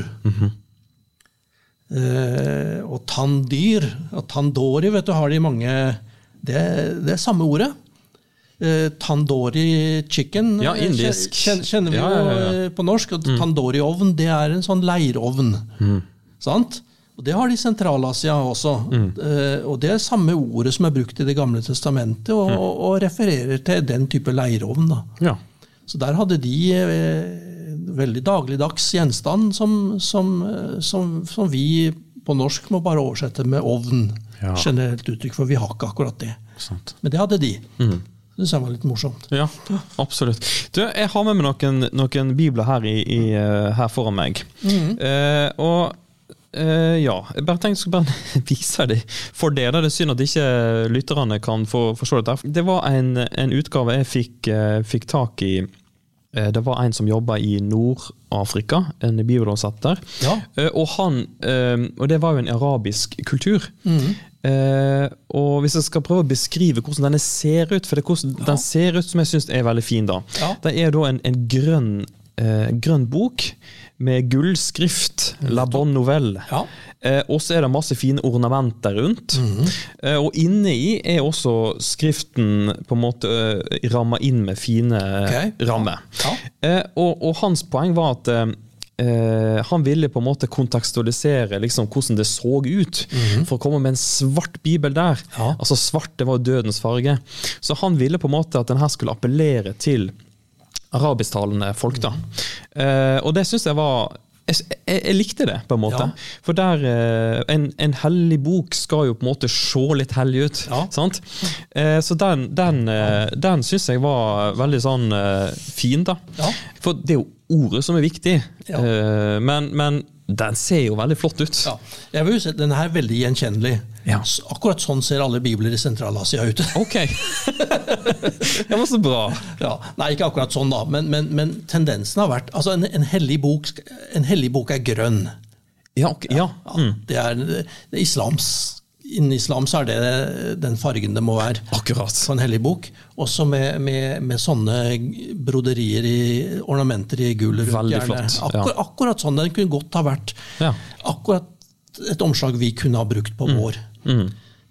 E: eh, og tandyr, og tandori, vet du, har de mange Det, det er samme ordet. Eh, tandori chicken
D: Ja,
E: eh,
D: indisk.
E: Kjenner, Kjenner vi
D: Ja, ja,
E: eh, på norsk. Og Tandori-ovn det er en sånn leirovn. Sant? Og Det har de i Sentral-Asia også. Eh, og Det er samme ordet som er brukt i Det gamle testamentet, og, og refererer til den type leirovn.
D: ja.
E: Så der hadde de eh, veldig dagligdags gjenstand som, som, eh, som, som vi på norsk må bare oversette med ovn.
D: Ja.
E: Generelt uttrykk, for vi har ikke akkurat det.
D: Sant.
E: Men det hadde de. Det syns jeg var litt morsomt.
D: Ja, absolutt. Du, jeg har med meg noen, noen bibler her, i, i, her foran meg. Eh, og eh, ja, jeg bare tenkte jeg skulle bare vise dem for dere. Det er synd at ikke lytterne kan få forstå dette. Det var en, en utgave jeg fikk, uh, fikk tak i. Uh, Det var en som jobba i Nord-Afrika, en bibeloversetter.
E: Ja.
D: Eh, Og han, og det var jo en arabisk kultur. Eh, og hvis jeg skal prøve å beskrive hvordan denne ser ut, for det er hvordan den ser ut som jeg syns er veldig fin, da.
E: Ja.
D: Det er da en, en grønn, grønn bok med gullskrift, La Bonne nouvelle.
E: Ja.
D: Eh, og så er det masse fine ornamenter rundt. eh, og inne i er også skriften på en måte eh, ramma inn med fine
E: okay.
D: rammer.
E: Ja.
D: Eh, og, og hans poeng var at eh, eh, han ville på en måte kontekstualisere liksom, hvordan det så ut, for å komme med en svart bibel der.
E: Ja.
D: Altså Svart det var dødens farge. Så han ville på en måte at den her skulle appellere til arabisktalende folk. da. Eh, og det syns jeg var jeg, jeg, jeg likte det, på en måte.
E: Ja.
D: For der eh, en, en hellig bok skal jo på en måte se litt hellig ut.
E: Ja.
D: sant? Eh, så den, den, den syns jeg var veldig sånn fin, da.
E: Ja.
D: For det er jo ordet som er viktig. Men, men den ser jo veldig flott ut.
E: Ja. Jeg vil si Den er veldig gjenkjennelig.
D: Ja.
E: Akkurat sånn ser alle bibler i Sentral-Asia ut.
D: Ok! det var så bra.
E: Ja, nei, ikke akkurat sånn, da, men, men, men tendensen har vært altså En, en, hellig bok, en hellig bok er grønn.
D: Ja, okay. ja.
E: Er det er islams, Innen islam så er det den fargen det må være
D: akkurat.
E: på en hellig bok. Også med, med, med sånne broderier i ornamenter i gul
D: Veldig flott, ja.
E: Akkurat sånn. Den kunne godt ha vært
D: Ja.
E: akkurat et omslag vi kunne ha brukt på vår. Eh,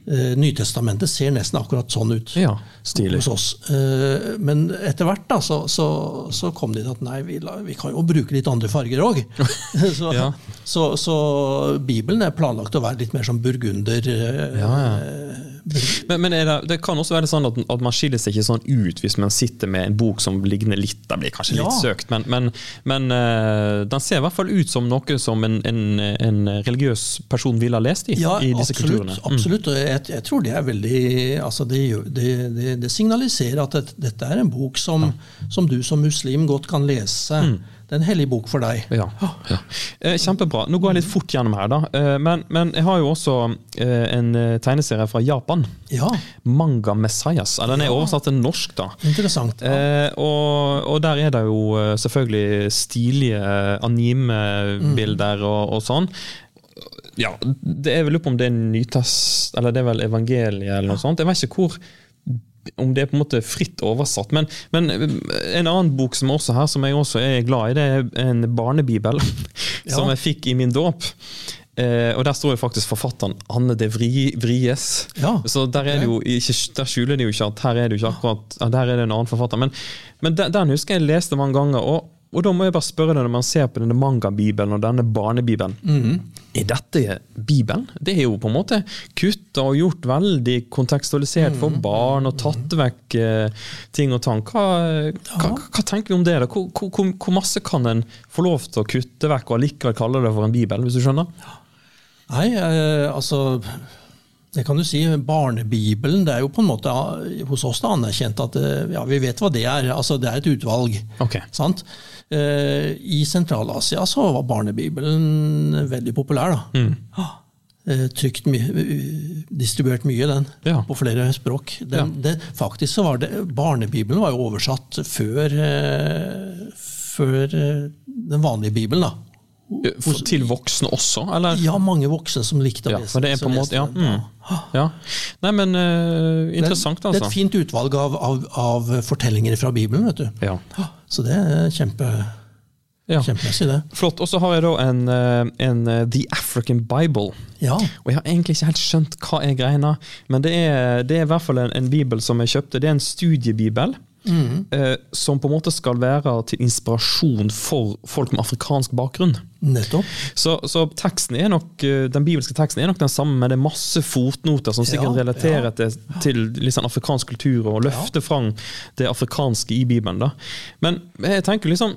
E: Nytestamentet ser nesten akkurat sånn ut
D: Ja, stilig.
E: hos oss. Eh, Men etter hvert da, så, så, så kom de til at nei, vi, vi kan jo bruke litt andre farger òg. så,
D: Ja.
E: så, så Bibelen er planlagt å være litt mer som burgunder. eh,
D: Ja, ja. Men, men det, det kan også være sånn at, at man skiller seg ikke sånn ut hvis man sitter med en bok som ligner litt Det blir kanskje litt
E: Ja.
D: søkt, men, men, men uh, den ser i hvert fall ut som noe som en, en, en religiøs person ville ha lest i,
E: Ja,
D: i disse
E: absolutt.
D: kulturene. Mm.
E: absolutt. Og jeg, jeg tror det er veldig altså det, det, det, det signaliserer at dette er en bok som, som du som muslim godt kan lese.
D: Mm.
E: Det er en hellig bok for deg.
D: Ja, ja. Eh, Kjempebra. Nå går jeg litt fort gjennom her, da. Eh, Men, men jeg har jo også eh, en tegneserie fra Japan.
E: Ja,
D: Manga Messias. Den er oversatt til norsk, da.
E: interessant.
D: Og, og der er det jo selvfølgelig stilige anime-bilder og, og sånn. Ja, det er vel på om det er Nytest, eller det er vel evangeliet eller noe sånt. Jeg vet ikke hvor om det er på en måte fritt oversatt. Men, men en annen bok som også her, som jeg også er glad i, det er en barnebibel som jeg fikk i min dåp. Eh, og der står jo faktisk forfatteren Anne de Vri, Vries.
E: Ja.
D: Så der, er det jo ikke, der skjuler de jo ikke at her er det jo ikke akkurat ja, Der er det en annen forfatter. Men, men den, den husker jeg leste mange ganger. Og, og da må jeg bare spørre deg, når man ser på denne mangabibelen og denne barnebibelen Er dette Bibelen? Det er jo på en måte kutta og gjort veldig kontekstualisert for barn, og tatt vekk eh, ting og tang. Hva, hva, hva tenker vi om det? da? Hvor, hvor, hvor- hvor masse kan en få lov til å kutte vekk og allikevel kalle det for en bibel, hvis du skjønner?
E: Nei, eh, altså det kan du si, Barnebibelen det er jo på en måte eh, hos oss da anerkjent at eh, ja, vi vet hva det er. altså Det er et utvalg.
D: Okay.
E: sant? Eh, I Sentral-Asia så var barnebibelen veldig populær. da.
D: Mm.
E: Eh, Trykt mye, distribuert mye, den,
D: Ja.
E: på flere språk. Den, det, faktisk så var det, Barnebibelen var jo oversatt før, eh, før eh, den vanlige Bibelen. da.
D: For, til voksne også, eller?
E: Ja, mange voksne som likte å
D: Ja,
E: lese
D: for det er på en måte Ja. Mm. ja. Nei, men uh, interessant,
E: det, altså. det er et fint utvalg av, av, av fortellinger fra Bibelen. vet du.
D: Ja.
E: Så det er kjempe,
D: Ja.
E: kjempemessig, det.
D: Flott. Og så har jeg da en, eh, en eh, The African Bible.
E: Ja,
D: Og jeg har egentlig ikke helt skjønt hva er regner, men det er, det er i hvert fall en, en bibel som jeg kjøpte. Det er en studiebibel. Eh, som på en måte skal være til inspirasjon for folk med afrikansk bakgrunn.
E: nettopp.
D: Så, så teksten er nok, eh, den bibelske teksten er nok den samme, men det er masse fotnoter som sikkert
E: Ja,
D: relaterer
E: ja.
D: til, sånn afrikansk kultur, og løfter fram det afrikanske i Bibelen. da. Men jeg tenker liksom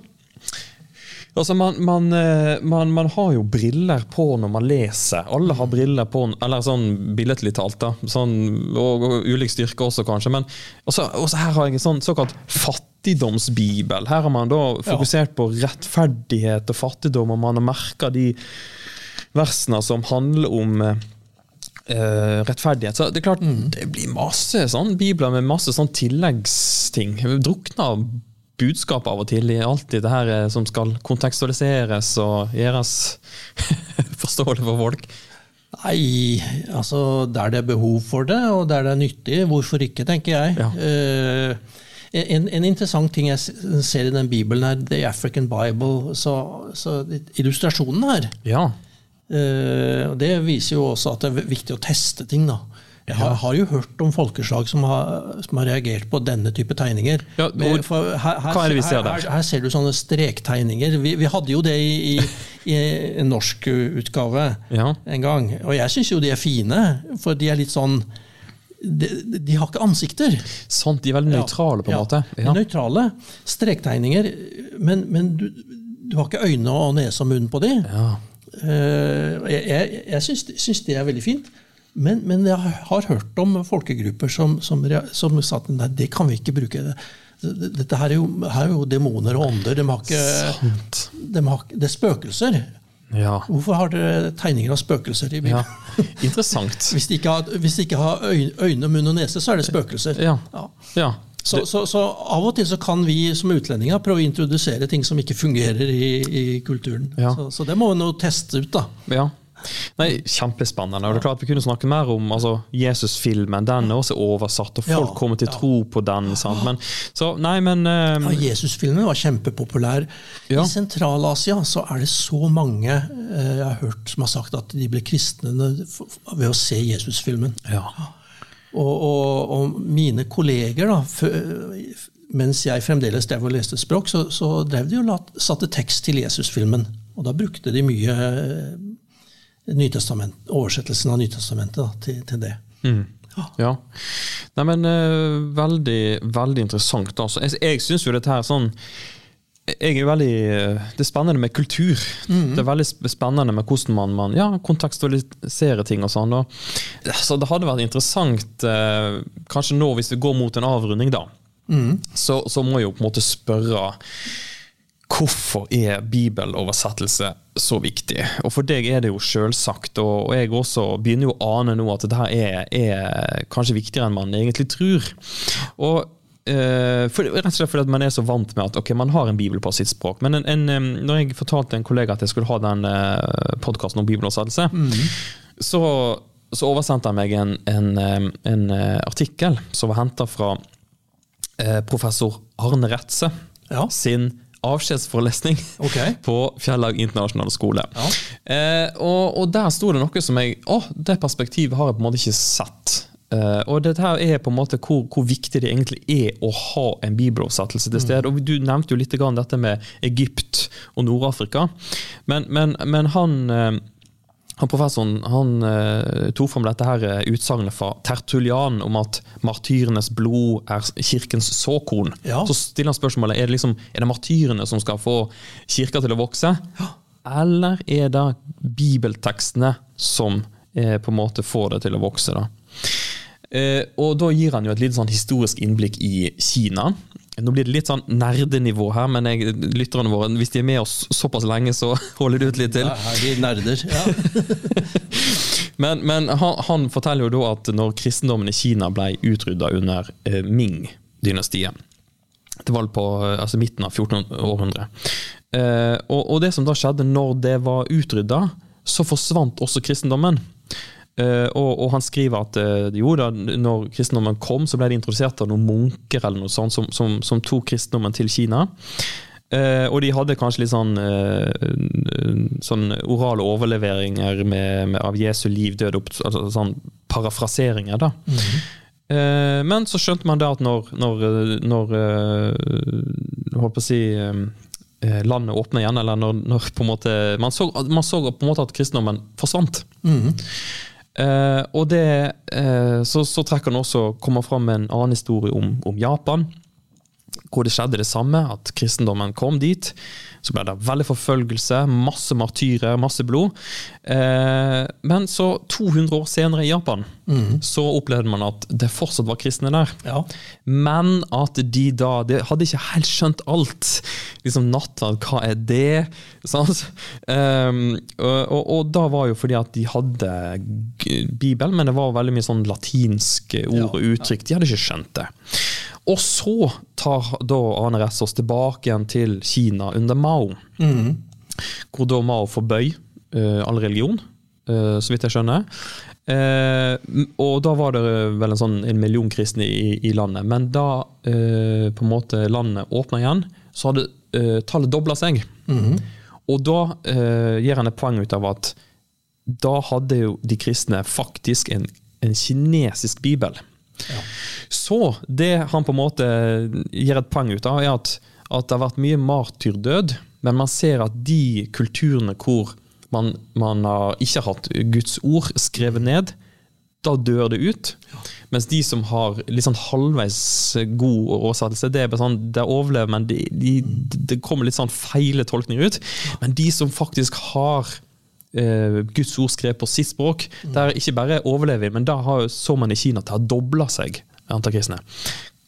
D: Altså man, man, eh, man, man har jo briller på når man leser. Alle har briller på, eller sånn billedlig talt, da. Sånn, og, og ulik styrke også, kanskje. Men også, også her har jeg en sånn såkalt fattigdomsbibel. Her har man da fokusert på rettferdighet og fattigdom, og man har merka de versene som handler om eh, rettferdighet. Så det er klart, det blir masse sånn bibler med masse sånn tilleggsting. Drukner budskap av og til i alt det her eh, som skal kontekstualiseres og gjøres forståelig for folk.
E: Nei, altså der det er behov for det, og der det er nyttig, hvorfor ikke, tenker jeg.
D: Ja.
E: Eh, en, en interessant ting jeg ser i den bibelen, er The African Bible. Så, så illustrasjonen her
D: Ja.
E: eh, Det viser jo også at det er viktig å teste ting. da. Jeg har, har jo hørt om folkeslag som har, som har reagert på denne type tegninger.
D: Ja,
E: for her, her,
D: er
E: her, her, ser du sånne strektegninger. Vi, vi hadde jo det i, i, i en norsk utgave
D: Ja.
E: en gang. Og jeg syns jo de er fine, for de er litt sånn De, de har ikke ansikter.
D: Sant, de er veldig nøytrale, på en
E: Ja,
D: måte.
E: er Nøytrale. Strektegninger. Men, men du, du har ikke øyne og nese og munn på de.
D: Ja.
E: Eh, jeg jeg, jeg syns, syns det er veldig fint. Men, men jeg har hørt om folkegrupper som, som, som sa at nei, det kan vi ikke bruke. Dette her er jo, her er jo demoner og ånder. De har ikke, de har, det er spøkelser.
D: Ja.
E: Hvorfor har dere tegninger av spøkelser i
D: ja. Interessant.
E: Hvis de ikke har, hvis de ikke har øyne, øyne, munn og nese, så er det spøkelser.
D: Ja.
E: Ja. Så, så, så av og til så kan vi som utlendinger prøve å introdusere ting som ikke fungerer i, i kulturen.
D: Ja.
E: Så, så det må vi nå teste ut, da.
D: Ja. Nei, Kjempespennende. og det er klart Vi kunne snakke mer om altså, Jesus-filmen. Den er også oversatt, og folk
E: Ja,
D: kommer til
E: ja.
D: tro på den. Sant? Men, så, nei, men eh,
E: Ja, Jesusfilmen var kjempepopulær. I Sentral-Asia så er det så mange uh, jeg har hørt som har sagt at de ble kristne ved å se Jesusfilmen.
D: ja.
E: Og, og, og mine kolleger, da, for, mens jeg fremdeles drev og leste språk, så, så drev de og satte tekst til Jesus-filmen. Og da brukte de mye eh, oversettelsen av Nytestamentet da, til, til det.
D: Ja. Nei, men uh, veldig, veldig interessant. Altså. Jeg, jeg syns jo dette her sånn jeg er jo veldig, Det er spennende med kultur. Det er veldig spennende med hvordan man, man ja, kontekstualiserer ting. og sånn. Så Det hadde vært interessant, eh, kanskje nå hvis vi går mot en avrunding, da, så, så må jeg jo på en måte spørre Hvorfor er bibeloversettelse så viktig? Og For deg er det jo selvsagt, og jeg også begynner jo å ane nå at dette er, er kanskje viktigere enn man egentlig tror. Og eh, for, Rett og slett fordi man er så vant med at ok, man har en bibel på sitt språk. Men en, en, når jeg fortalte en kollega at jeg skulle ha den uh, podkasten om bibeloversettelse, så, så oversendte han meg en, en, en eh, artikkel som var henta fra eh, professor Arne Retze
E: Ja.
D: sin avskjedsforelesning
E: okay.
D: på Fjellag internasjonale skole.
E: Ja.
D: Eh, og, og der sto det noe som jeg Å, det perspektivet har jeg på en måte ikke sett. Uh, og dette her er på en måte hvor, hvor viktig det egentlig er å ha en bibeloversettelse til stede. Og Du nevnte jo litt grann dette med Egypt og Nord-Afrika. Men, men, men han eh, han Professoren han uh, tok fram dette her eh, utsagnet fra Tertulian om at martyrenes blod er kirkens såkorn.
E: Ja.
D: Så stiller han spørsmålet er det, liksom, er det martyrene som skal få kirka til å vokse, eller er det bibeltekstene som eh, på en måte får det til å vokse? da? Eh, og Da gir han jo et litt sånn historisk innblikk i Kina. Nå blir det litt sånn nerdenivå her, men jeg, lytterne våre, hvis de er med oss såpass lenge, så holder de ut litt til.
E: Ja, de nerder. Ja.
D: Men, men han, han forteller jo da at når kristendommen i Kina ble utrydda under eh, Ming-dynastiet, Det var på eh, altså midten av 1400-århundre. Eh, og, og det som da skjedde når det var utrydda, så forsvant også kristendommen. Eh, og, og han skriver at uh, jo da, når kristendommen kom, så ble det introdusert av noen munker eller noe sånt som, som, som tok kristendommen til Kina. Uh, og de hadde kanskje litt sånn, sånn orale overleveringer med, med, av Jesu liv, død, opp, altså, sånn parafraseringer. da. Eh, men så skjønte man da at når, når, når holdt på å si landet åpna igjen, eller når, når man så, man så på en måte at kristendommen forsvant. Eh, og det, eh, så, så trekker han også kommer fram med en annen historie om, om Japan hvor det skjedde det samme, at kristendommen kom dit. Så ble det veldig forfølgelse, masse martyrer, masse blod. Eh, men så, 200 år senere i Japan, så opplevde man at det fortsatt var kristne der.
E: Ja.
D: Men at de da De hadde ikke helt skjønt alt. Liksom nattverd, hva er det? Sant? Um, og, og, og da var jo fordi at de hadde Bibel, Bibelen, men det var veldig mye sånn latinske ord og uttrykk. De hadde ikke skjønt det. Og så tar da aner oss tilbake igjen til Kina under Mao. Hvor da Mao forbøy uh, all religion, uh, så vidt jeg skjønner. Uh, og da var det vel en sånn en million kristne i, i landet. Men da på en måte landet åpna igjen, så hadde tallet dobla seg. Og da gir han et poeng ut av at da hadde jo de kristne faktisk en, en kinesisk bibel. Så det han på en måte gir et poeng ut av, er at, at det har vært mye martyrdød, men man ser at de kulturene hvor man, man har ikke hatt Guds ord skrevet ned, da dør det ut. Mens de som har litt sånn halvveis god oversettelse, det er bare sånn, det overlever, men det de, det kommer litt sånn feile tolkninger ut. Men de som faktisk har eh, Guds ord skrevet på sitt språk, der ikke bare overlever vi, men da har, så man i Kina at det har dobla seg, antall kristne.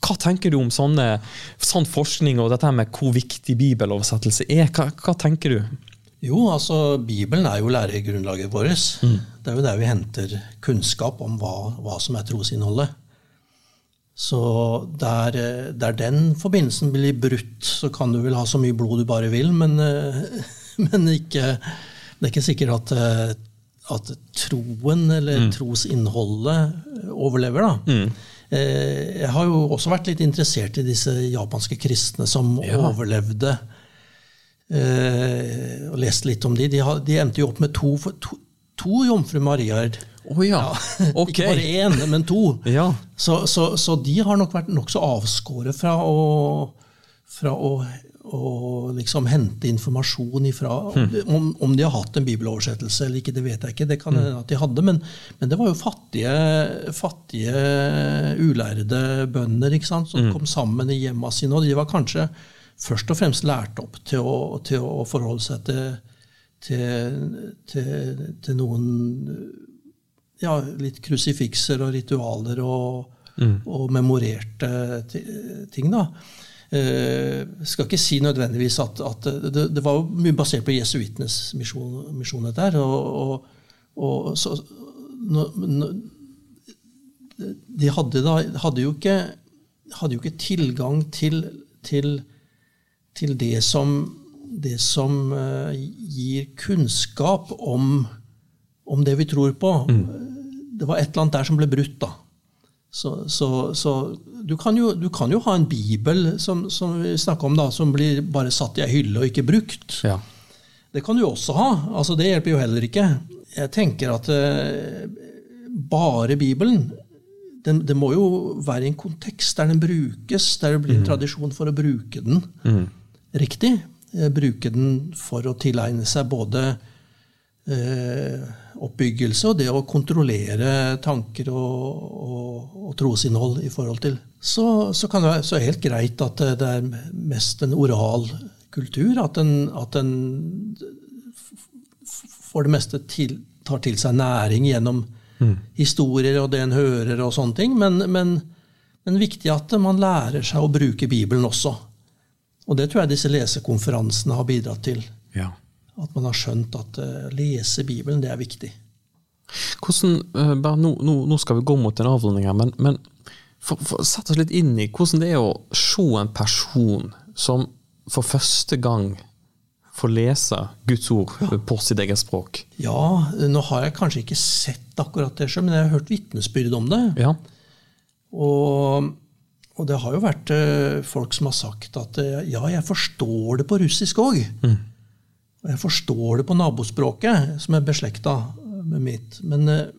D: Hva tenker du om sånne, sånn forskning og dette med hvor viktig bibeloversettelse er? Hva, hva tenker du?
E: Jo, altså Bibelen er jo læregrunnlaget vårt. Det er jo der vi henter kunnskap om hva, hva som er trosinnholdet. Så der, der den forbindelsen blir brutt, så kan du vel ha så mye blod du bare vil, men, eh, men ikke, det er ikke sikkert at, eh, at troen eller trosinnholdet overlever. da. Mm. Jeg har jo også vært litt interessert i disse japanske kristne som overlevde eh, og lest litt om de. De, har, de endte jo opp med to, to, to jomfru Mariaer.
D: Oh, ja, ok.
E: Ikke bare én, men to.
D: Ja.
E: Så, så, så de har nok vært nokså avskåret fra å, fra å, å liksom hente informasjon ifra om, om de har hatt en bibeloversettelse eller ikke, det vet jeg ikke. Det kan hende at de hadde, men, men det var jo fattige, fattige ulærde bønder ikke sant, som kom sammen i hjemma sine, og de var kanskje først og fremst lært opp til å, til å forholde seg til, til, til, til noen ja, litt krusifikser og ritualer og, og memorerte ting. da. Eh, skal ikke si nødvendigvis at, at det, det var mye basert på jesuittenes misjon, misjon dette her. Og, og, og så, nå- nå- de hadde, da, hadde, jo ikke, hadde jo ikke tilgang til, til, til det som, det som eh, gir kunnskap om, om det vi tror på. Det var et eller annet der som ble brutt. da. Så, så, så du, kan jo, du kan jo ha en bibel som, som vi snakker om da, som blir bare satt i ei hylle og ikke brukt.
D: Ja.
E: Det kan du også ha. altså Det hjelper jo heller ikke. Jeg tenker at eh, bare Bibelen den, Det må jo være i en kontekst der den brukes, der det blir en tradisjon for å bruke den riktig. Eh, bruke den for å tilegne seg både oppbyggelse og det å kontrollere tanker og, og, og trosinnhold i forhold til. Så, så kan det være helt greit at det, er mest en oral kultur. At den, at en for det meste til, tar til seg næring gjennom historier og det en hører og sånne ting. Men, men, men viktig at man lærer seg å bruke Bibelen også. Og det tror jeg disse lesekonferansene har bidratt til.
D: ja.
E: At man har skjønt at uh, lese Bibelen, det er viktig.
D: Hvordan, eh, bare nå, nå, nå skal vi gå mot en avrunding her, men, men for, for, Sett oss litt inn i hvordan det er å se en person som for første gang får lese Guds ord på sitt eget språk.
E: Ja, nå har jeg kanskje ikke sett akkurat det sjøl, men jeg har hørt vitnesbyrd om det.
D: Ja.
E: Og, og det har jo vært eh, folk som har sagt at eh, ja, jeg forstår det på russisk òg. Og jeg forstår det på nabospråket, som er beslekta med mitt. Men eh,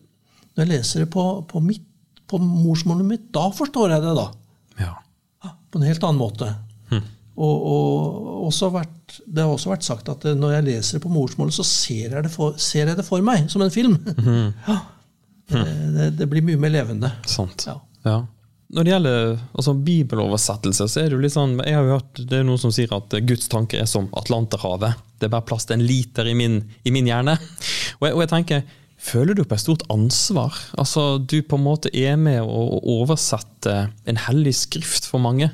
E: når jeg leser det på, på, mitt, på morsmålet mitt, da forstår jeg det, da.
D: ja.
E: På en helt annen måte. Og, og også vært, det har også vært sagt at eh, når jeg leser det på morsmålet, så ser jeg det for, ser jeg det for meg, som en film. Ja. Det, det, det blir mye mer levende.
D: Sant.
E: Ja.
D: Ja. Når det gjelder altså, bibeloversettelse, så er det jo litt sånn Jeg har jo hørt det er noen som sier at Guds tanke er som Atlanterhavet. Det er bare plass til en liter i min, i min hjerne. Og jeg, og jeg tenker, føler du på et stort ansvar? Altså, Du på en måte er med å å oversette en hellig skrift for mange.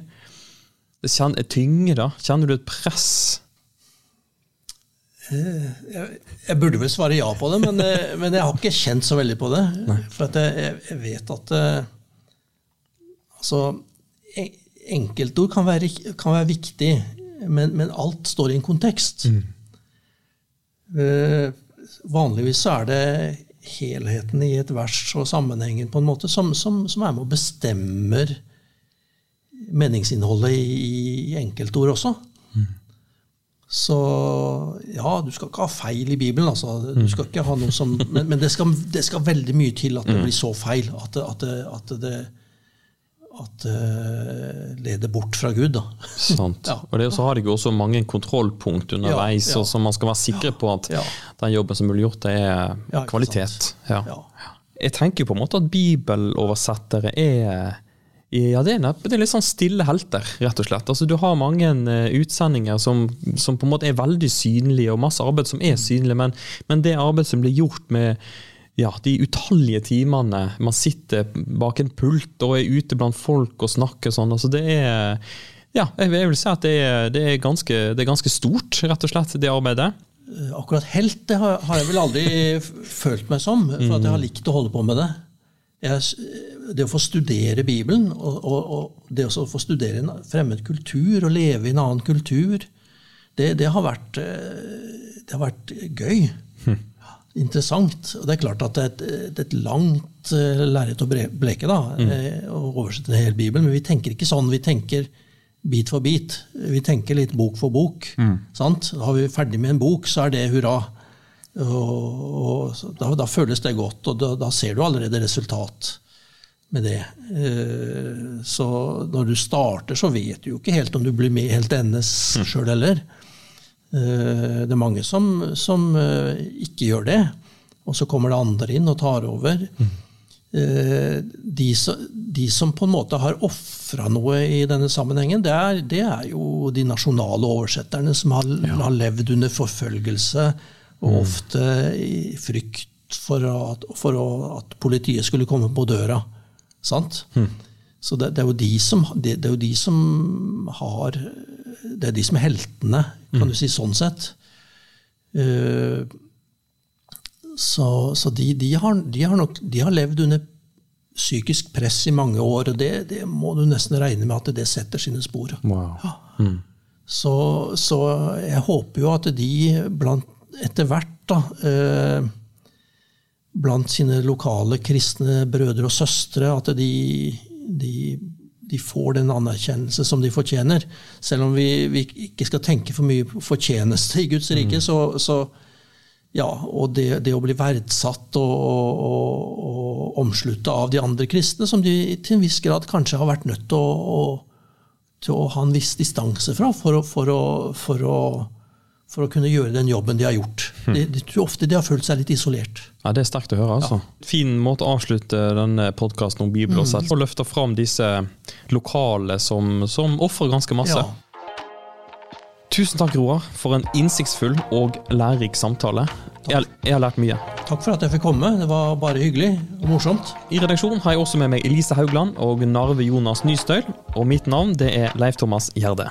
D: Det kjenner, tynge, da? Kjenner du et press?
E: Jeg burde vel svare ja på det, men, eh, men jeg har ikke kjent så veldig på det. For at jeg, jeg vet at eh, Altså, enkeltord kan være, kan være viktig, men, men alt står i en kontekst. Eh, vanligvis så er det helheten i et vers og sammenhengen på en måte som, som, som er med og bestemmer meningsinnholdet i, i enkeltord også. Så ja, du skal ikke ha feil i Bibelen, altså. Du skal ikke ha noe som, men men det, skal, det skal veldig mye til at det blir så feil at at det, at det, at det leder bort fra Gud. Da.
D: Sant.
E: Ja.
D: Og det, så har de jo også mange kontrollpunkt underveis,
E: Ja, ja.
D: så man skal være sikre på at den jobben som blir gjort, det er kvalitet. Ja.
E: Ja.
D: Jeg tenker jo på en måte at bibeloversettere er ja, det er, det er litt sånn stille helter, rett og slett. Altså, du har mange eh, utsendinger som, som på en måte er veldig synlige, og masse arbeid som er synlig, men, men det arbeidet som blir gjort med ja, de utallige timene man sitter bak en pult og er ute blant folk og snakker sånn, altså det er ja, jeg vil si at det er, det, er ganske, det er ganske stort, rett og slett, det arbeidet.
E: Eh, Akkurat helt det har, har jeg vel aldri følt meg som, for at jeg har likt å holde på med det. Jeg, det å få studere Bibelen, og, og, og det å få studere en fremmed kultur og leve i en annen kultur, det, det, har, vært, eh, det har vært gøy. Interessant. Og det er klart at det er et, et langt eh, lerret å bleke da, mm. å oversette en hel Bibel, men vi tenker ikke sånn. Vi tenker bit for bit. Vi tenker litt bok for bok. Sant? Da har vi ferdig med en bok, så er det hurra. Og, og da, da føles det godt, og da, da ser du allerede resultat med det. Eh, Så når du starter, så vet du jo ikke helt om du blir med helt til endes sjøl heller. Eh, Det er mange som, som eh, ikke gjør det, og så kommer det andre inn og tar over. Eh, De, som- de som på en måte har ofra noe i denne sammenhengen, det er, det er jo de nasjonale oversetterne som har, har levd under forfølgelse, og ofte i frykt for, at, for å, at politiet skulle komme på døra. Sant? Så det, det, er jo de som, det er jo de som har Det er de som er heltene, kan du si sånn sett. Eh, så så de, de, har, de, har nok, de har levd under psykisk press i mange år, og det, det må du nesten regne med at det setter sine spor.
D: Wow.
E: Så, så jeg håper jo at de blant, etter hvert da, eh, blant sine lokale kristne brødre og søstre, at de, de, de får den anerkjennelse som de fortjener. Selv om vi, vi ikke skal tenke for mye på fortjeneste i Guds rike, så, så ja, og det, det å bli verdsatt og, og, og, og omslutta av de andre kristne, som de til en viss grad kanskje har vært nødt til å, å, til å ha en viss distanse fra for å, for å, for å, for å kunne gjøre den jobben de har gjort. De, de tror ofte de har følt seg litt isolert.
D: Ja, Det er sterkt å høre. altså. Fin måte å avslutte denne podkasten om Bibel og selv, og løfte fram disse lokale som, som ofrer ganske masse.
E: Ja.
D: Tusen takk, Roar, for en innsiktsfull og lærerik samtale. Jeg, jeg har lært mye.
E: Takk for at jeg fikk komme. Det var bare hyggelig og morsomt.
D: I redaksjonen har jeg også med meg Elise Haugland og Narve Jonas Nystøyl. Og mitt navn det er Leif Thomas Gjerde.